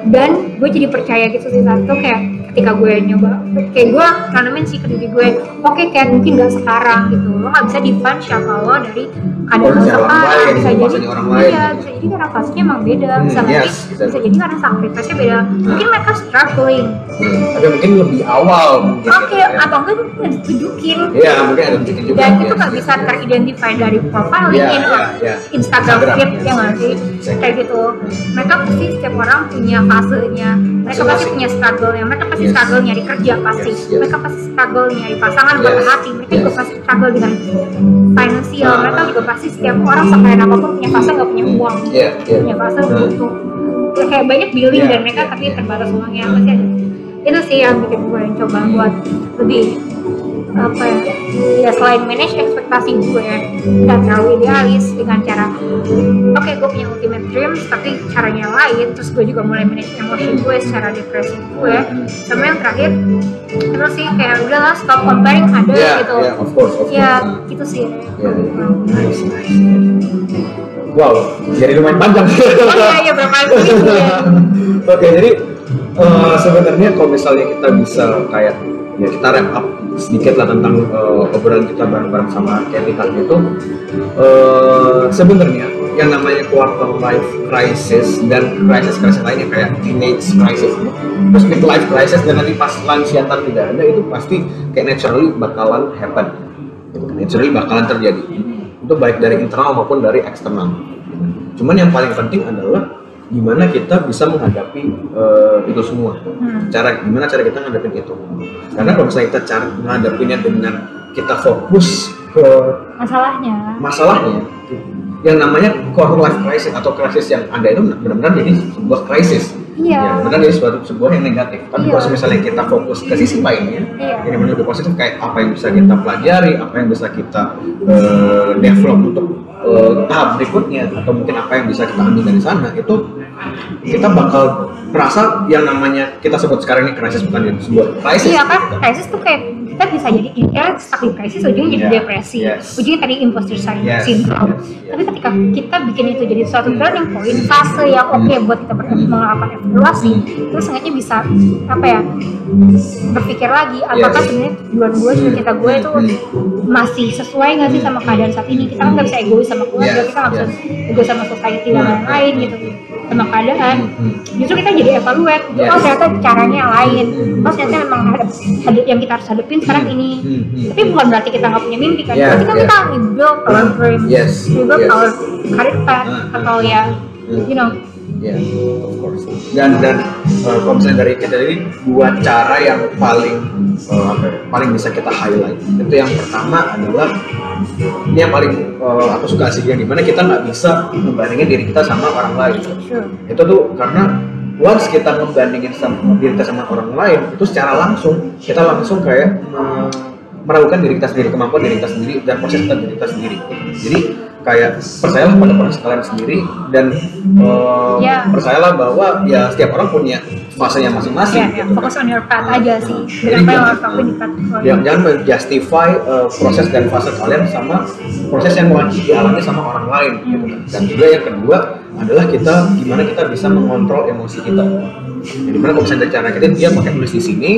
dan gue jadi percaya gitu sih satu kayak ketika gue nyoba kayak gue nanemin sih ke diri gue oke kayak mungkin gak sekarang gitu. Lo gak bisa define siapa lo dari orang sekarang. lain, bisa jadi fasenya orang lain. iya bisa jadi karena fasenya emang beda. Hmm, bisa yes, jadi bisa. bisa jadi karena sacrifice-nya beda. Mungkin mereka struggling. Hmm, tapi mungkin lebih awal mungkin oke ya. atau enggak mungkin nggak ditunjukin. Iya, mungkin ada tunjukin juga dan ya. itu nggak bisa teridentify dari profile Iya, LinkedIn iya, atau iya. Instagram Instagram, feed yes. ya nggak sih? Kayak gitu. Mereka pasti setiap orang punya fasenya. Mereka pasti punya struggle-nya. Mereka pasti Yes. struggle nyari kerja pasti Yes, yes. mereka pasti struggle nyari pasangan buat Yes, hati mereka juga yes. pasti struggle dengan finansial mereka juga pasti setiap orang sekaya apa pun punya fase nggak punya uang punya fase Hmm. butuh ya, kayak banyak billing dan mereka tapi terbatas uangnya pasti ada itu sih yang bikin gue coba buat lebih apa ya ya selain manage ekspektasi gue dan terlalu idealis dengan cara oke gue punya ultimate dreams tapi caranya lain terus gue juga mulai manage emosi gue secara depresi gue sama yang terakhir terus sih kayak udahlah stop comparing ada Ya, gitu ya, of course, of ya course. gitu sih Ya, nice, nice. Wow, jadi lumayan panjang. oh iya iya berapa ya [LAUGHS] Oke, jadi eh, sebenarnya kalau misalnya kita bisa kayak ya kita wrap up sedikit lah tentang eh, obrolan kita bareng-bareng sama Kelly tadi itu. Eh, sebenarnya yang namanya quarter life crisis dan crisis crisis lainnya kayak teenage crisis terus midlife crisis dan nanti pas lansia tidak ada itu pasti kayak naturally bakalan happen. Naturally bakalan terjadi. Itu baik dari internal maupun dari eksternal. Cuman yang paling penting adalah gimana kita bisa menghadapi eh, itu semua Hmm. cara gimana cara kita menghadapi itu karena kalau misalnya kita cara menghadapinya dengan kita fokus ke masalahnya masalahnya yang namanya quarter life crisis atau krisis yang ada itu benar-benar jadi sebuah krisis Iya. ya, benar jadi suatu sebuah yang negatif tapi Iya. kalau misalnya kita fokus ke sisi lainnya Iya. ini menjadi positif kayak apa yang bisa kita pelajari apa yang bisa kita eh, develop untuk eh, tahap berikutnya atau mungkin apa yang bisa kita ambil dari sana itu kita bakal merasa yang namanya kita sebut sekarang ini krisis bukan sebuah krisis Iya kan, krisis tuh kayak kita bisa jadi ya stuck di krisis ujungnya jadi Yeah. depresi, Yes. ujungnya tadi imposter Yes. syndrome. Yes. Yes. Tapi ketika kita bikin itu jadi suatu turning point, fase yang oke Hmm. buat kita melakukan evaluasi, terus sengaja bisa apa ya berpikir lagi apakah Yes. sebenarnya tujuan gue cita-cita gue itu masih sesuai nggak sih sama keadaan saat ini kita kan nggak bisa egois sama keluarga Yes. kita nggak bisa Yes. egois sama society dan Nah. lain-lain gitu sama keadaan Hmm. justru kita jadi evaluate Yes. oh ternyata caranya lain Hmm. oh ternyata memang hadap, hadap- yang kita harus hadapin sekarang ini Hmm. Hmm. tapi bukan berarti kita nggak punya mimpi kan Yeah, kan yeah. kita rebuild our dreams Yes, rebuild yes. our career path Hmm. atau ya Hmm. you know Ya, of course. Dan dan uh, kalau misalnya dari kita ini dua cara yang paling uh, apa ya, paling bisa kita highlight. Itu yang pertama adalah ini yang paling uh, aku suka sih yang di mana kita nggak bisa membandingin diri kita sama orang lain. sure Itu tuh karena once kita membandingin sama diri kita sama orang lain itu secara langsung kita langsung kayak uh, meragukan diri kita sendiri kemampuan diri kita sendiri dan proses kita diri kita sendiri. Jadi kayak percayalah pada proses kalian sendiri dan uh, Ya. percayalah bahwa ya setiap orang punya fasenya masing-masing. ya, ya gitu kan. fokus on your path aja sih apa yang jangan- harus lakuin di path lo. Jangan, jangan menjustify uh, proses dan fase kalian sama proses yang lagi dialami sama orang lain gitu kan. Dan juga yang kedua adalah kita gimana kita bisa mengontrol emosi kita. Jadi mana kalau misalnya cara kita dia pakai tulis di sini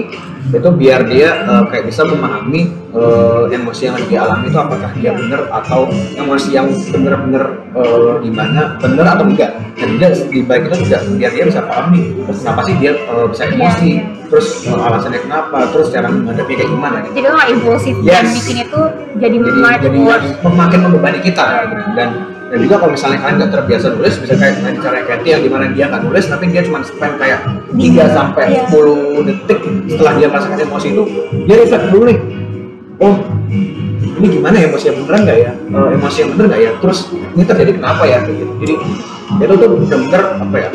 itu biar dia uh, kayak bisa memahami uh, emosi yang lagi dialami itu apakah dia benar atau emosi yang benar-benar uh, gimana benar atau enggak. Dan juga di baik itu juga biar dia bisa paham nih kenapa sih dia uh, bisa emosi, terus uh, alasannya kenapa, terus cara menghadapi kayak gimana gitu jadi nggak impulsif dan Yes. bikin itu jadi jadi jadi makin membebani kita gitu. dan dan juga kalau misalnya kalian nggak terbiasa nulis bisa kayak tadi cara Kathy yang di mana dia nggak nulis tapi dia cuma spend kayak 3 sampai Iya. 10 detik setelah dia merasakan emosi itu dia reflect dulu nih. Oh ini gimana ya emosi yang beneran nggak ya? Eh, emosi yang bener nggak ya? Terus ini terjadi kenapa ya? Gitu. Jadi itu tuh bener-bener apa ya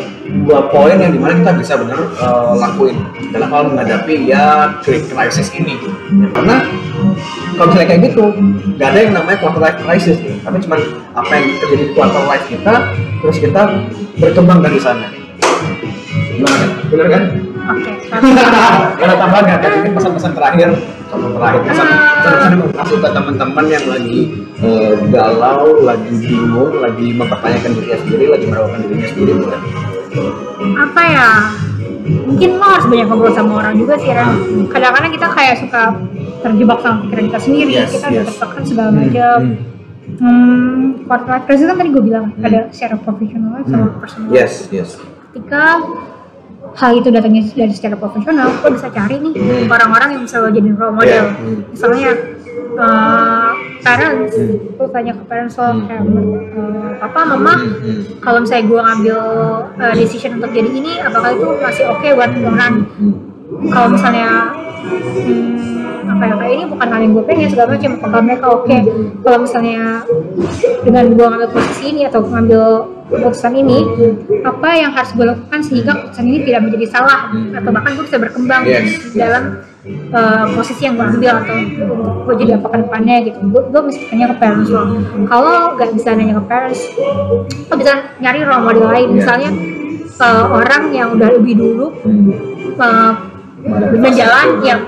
dua poin yang di mana kita bisa bener eh, lakuin dalam hal menghadapi ya krisis ini. Karena kalau misalnya kayak gitu nggak ada yang namanya quarter life crisis nih. Tapi cuma apa yang terjadi di quarter life kita terus kita berkembang dari sana. Gimana? Kan bener kan? Oke. Ada tambahan nggak Kan pesan-pesan terakhir. Pesan terakhir. Pesan pesan kasih ke teman-teman yang lagi eh, galau lagi bingung lagi mempertanyakan dirinya sendiri lagi meragukan dirinya sendiri boleh apa ya? Mungkin lo harus banyak ngobrol sama orang juga sih Ren kadang-kadang kita kayak suka terjebak sama pikiran kita sendiri Yes, kita udah yes. tertekan segala Hmm, macam hmm. hmm, quarter life crisis kan tadi gue bilang ada secara profesional sama Hmm. personal yes yes ketika hal itu datangnya dari secara profesional lo bisa cari nih Hmm. orang-orang yang bisa jadi role model Yeah, hmm. misalnya uh, parents Hmm. lo tanya ke parents lo Hmm. kayak uh, papa mama Hmm, hmm. kalau misalnya gue ngambil uh, decision untuk jadi ini apakah itu masih oke buat orang Hmm. Kalau misalnya hmm, apa ya kayak ini bukan hal yang gue pengen segala macam. Apakah mereka oke kalau misalnya dengan gue ngambil posisi ini atau ngambil keputusan ini apa yang harus gue lakukan sehingga keputusan ini tidak menjadi salah? Atau bahkan gue bisa berkembang Yes. dalam uh, posisi yang gue ambil atau gue jadi apa ke depannya gitu. Gue gue mesti tanya ke parents lo. Kalau nggak bisa nanya ke parents lo bisa nyari role model lain. Misalnya uh, orang yang udah lebih dulu uh, berjalan yang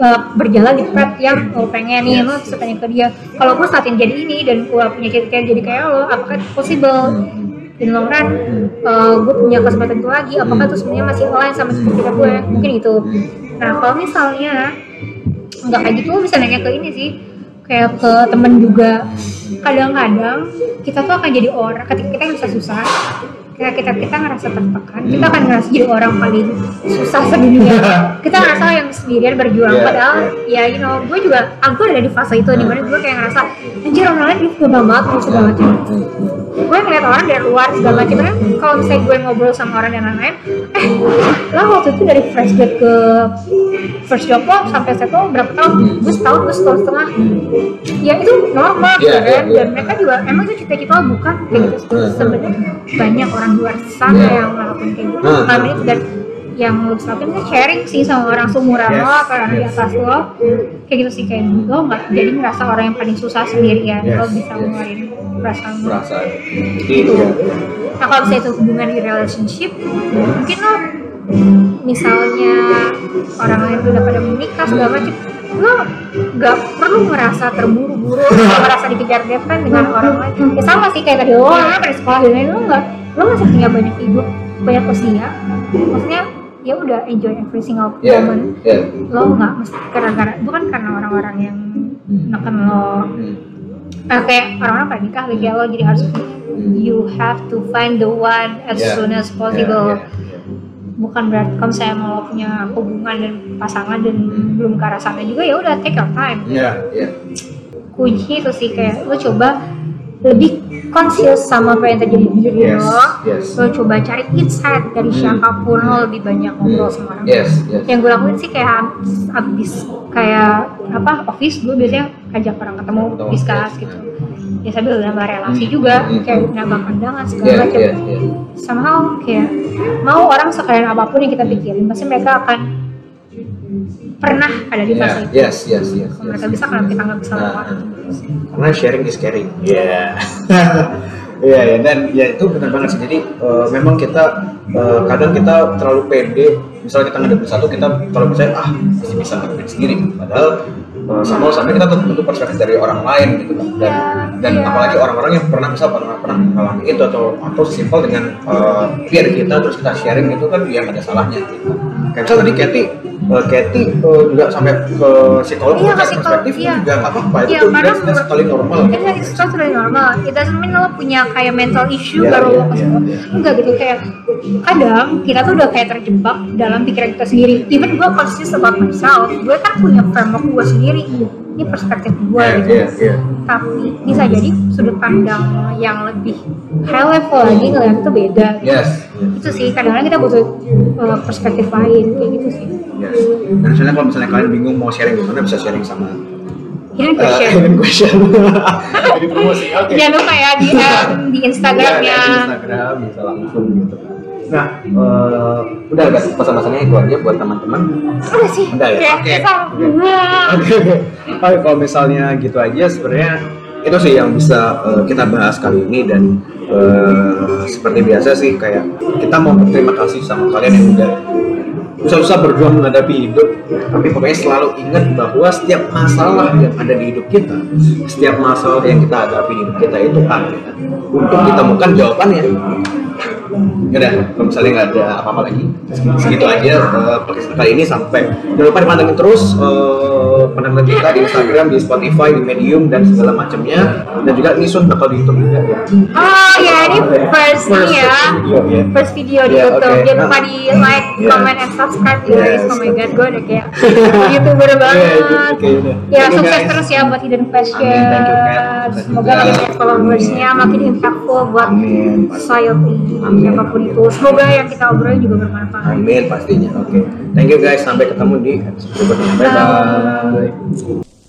uh, berjalan di path yang lo pengen nih lo bisa tanya ke dia kalau gue saat ini jadi ini dan gue punya cita-cita jadi kayak lo apakah itu possible? In long run uh, gue punya kesempatan itu lagi apakah itu sebenarnya masih align sama cita-cita gue mungkin itu. Nah kalau misalnya nggak kayak gitu lo bisa nanya ke ini sih kayak ke temen juga. Kadang-kadang kita tuh akan jadi orang ketika kita ngerasa susah ketika kita kita ngerasa tertekan. Kita akan ngerasa jadi orang paling susah sedunia kita ngerasa yang sendirian berjuang. Yeah, padahal ya you know gue juga aku ada di fase itu di mana gue kayak ngerasa anjir orang lain hidup gampang banget segala macam gue ngeliat orang dari luar segala macam kan kalau misalnya gue ngobrol sama orang dan lain-lain eh lo waktu itu dari fresh grad ke first job lo sampai settle berapa tahun gue setahun gue setahun setengah ya itu normal Iya, gitu iya, kan iya. dan mereka juga emang itu cita-cita lo bukan kayak gitu Hmm. sebenarnya banyak orang luar sana Iya. yang melakukan kayak gitu Hmm. Kami dan yang bisa lakukan itu sharing sih sama orang seumuran Yes, lo atau orang di yes. atas lo kayak gitu sih kayak lo nggak jadi ngerasa orang yang paling susah sendirian Yes, lo bisa yes. ngeluarin perasaan lo perasaan jadi ya Nah kalau misalnya itu hubungan di relationship, mungkin lo misalnya orang lain udah pada menikah segala macam, lo nggak perlu merasa terburu-buru, [LAUGHS] atau merasa dikejar deadline dengan orang lain. Ya sama sih kayak tadi lo kan pada sekolah dan lain lo nggak, lo masih punya banyak hidup, banyak usia. Maksudnya ya udah enjoy every single ya moment. ya. Lo nggak mesti gara-gara bukan karena orang-orang yang neken lo. Eh, kayak orang-orang pada nikah kayak lo jadi harus you have to find the one as Ya, soon as ya, possible. ya, ya. bukan berarti kalau saya mau punya hubungan dan pasangan dan Hmm. belum ke arah sana juga ya udah take your time. Ya ya. Kunci itu sih kayak lo coba lebih conscious sama apa yang terjadi di Yes, lo yes. lo coba cari insight dari Hmm. siapa pun lo lebih banyak ngobrol sama orang yes yes. Yang gue lakuin sih kayak abis, abis kayak apa office gue biasanya ajak orang ketemu discuss yes. gitu ya sambil nambah relasi Hmm, juga hmm, kayak hmm. nambah pandangan segala ya macam. ya ya somehow kayak mau orang sekalian apa pun yang kita pikirin pasti mereka akan pernah ada di fase itu. yes yes yes mereka bisa kenapa kita nggak bisa Nah, lewat karena sharing is caring. Iya. Iya ya dan ya itu benar banget sih. Jadi eh, memang kita eh, kadang kita terlalu pede. Misalnya kita ngadepin satu kita kalau misalnya ah masih bisa ngadepin sendiri. Padahal eh, sama sampai kita tentu tentu perspektif dari orang lain gitu kan. Dan dan Iya. apalagi orang-orang yang pernah bisa pernah pernah mengalami itu atau atau simpel dengan eh, peer kita terus kita sharing itu kan ya ada salahnya. Gitu. Kayak misalnya tadi Kathy, eh, Kathy eh, juga sampai ke psikolog Iya, ke psikolog, perspektif iya. juga nggak apa-apa. Itu Iya, tuh karena that's, sekali normal. Iya, it's totally normal. It doesn't mean lo punya kayak mental issue Iya, baru iya, lo ke iya, iya. Enggak gitu kayak kadang kita tuh udah kayak terjebak dalam pikiran kita sendiri. Even gue conscious about myself, gue kan punya framework gue sendiri. Ini perspektif gue Iya, gitu. iya, iya. Tapi bisa jadi sudut pandang yang lebih high level lagi ngeliat itu beda. Yes. Itu sih kadang-kadang kita butuh uh, perspektif lain kayak gitu sih. Yes. Dan misalnya kalau misalnya kalian bingung mau sharing di mana bisa sharing sama Hidden uh, question. hidden question. [LAUGHS] Jadi promosi. Oke. Jangan lupa ya di, um, di Instagramnya. [LAUGHS] Iya, di Instagram bisa langsung gitu. Nah, eh, udah guys pesan-pesannya itu aja buat teman-teman. Udah sih. Udah ya? Oke. Oke. Oke, oke. Oke, kalau misalnya gitu aja sebenarnya itu sih yang bisa eh, kita bahas kali ini dan eh, seperti biasa sih kayak kita mau berterima kasih sama kalian yang udah susah-susah berjuang menghadapi hidup tapi pokoknya selalu ingat bahwa setiap masalah yang ada di hidup kita setiap masalah yang kita hadapi di hidup kita itu ada untuk ditemukan jawabannya Yaudah, kalau misalnya nggak ada apa-apa lagi, segitu aja podcast kali ini sampai jangan lupa dipantengin terus pendengar kita di Instagram, di Spotify, di Medium dan segala macamnya dan juga ini soon bakal di YouTube juga ya. Oh ya ini first nih ya. video ya. First video di Ya, YouTube. Jangan lupa di like, Ya. comment, and subscribe guys. Yes. Oh my god, gue udah kayak [LAUGHS] youtuber banget. gitu, oke, udah. Ya Thank you, sukses guys. terus ya buat Hidden Question. Amin, thank you, Kat. Semoga makin banyak followersnya, makin impactful buat Amin. society Amin. siapa pun itu. Semoga yang kita obrolin juga bermanfaat. Amin pastinya. Oke. Thank you guys. Sampai ketemu di episode berikutnya. Bye bye.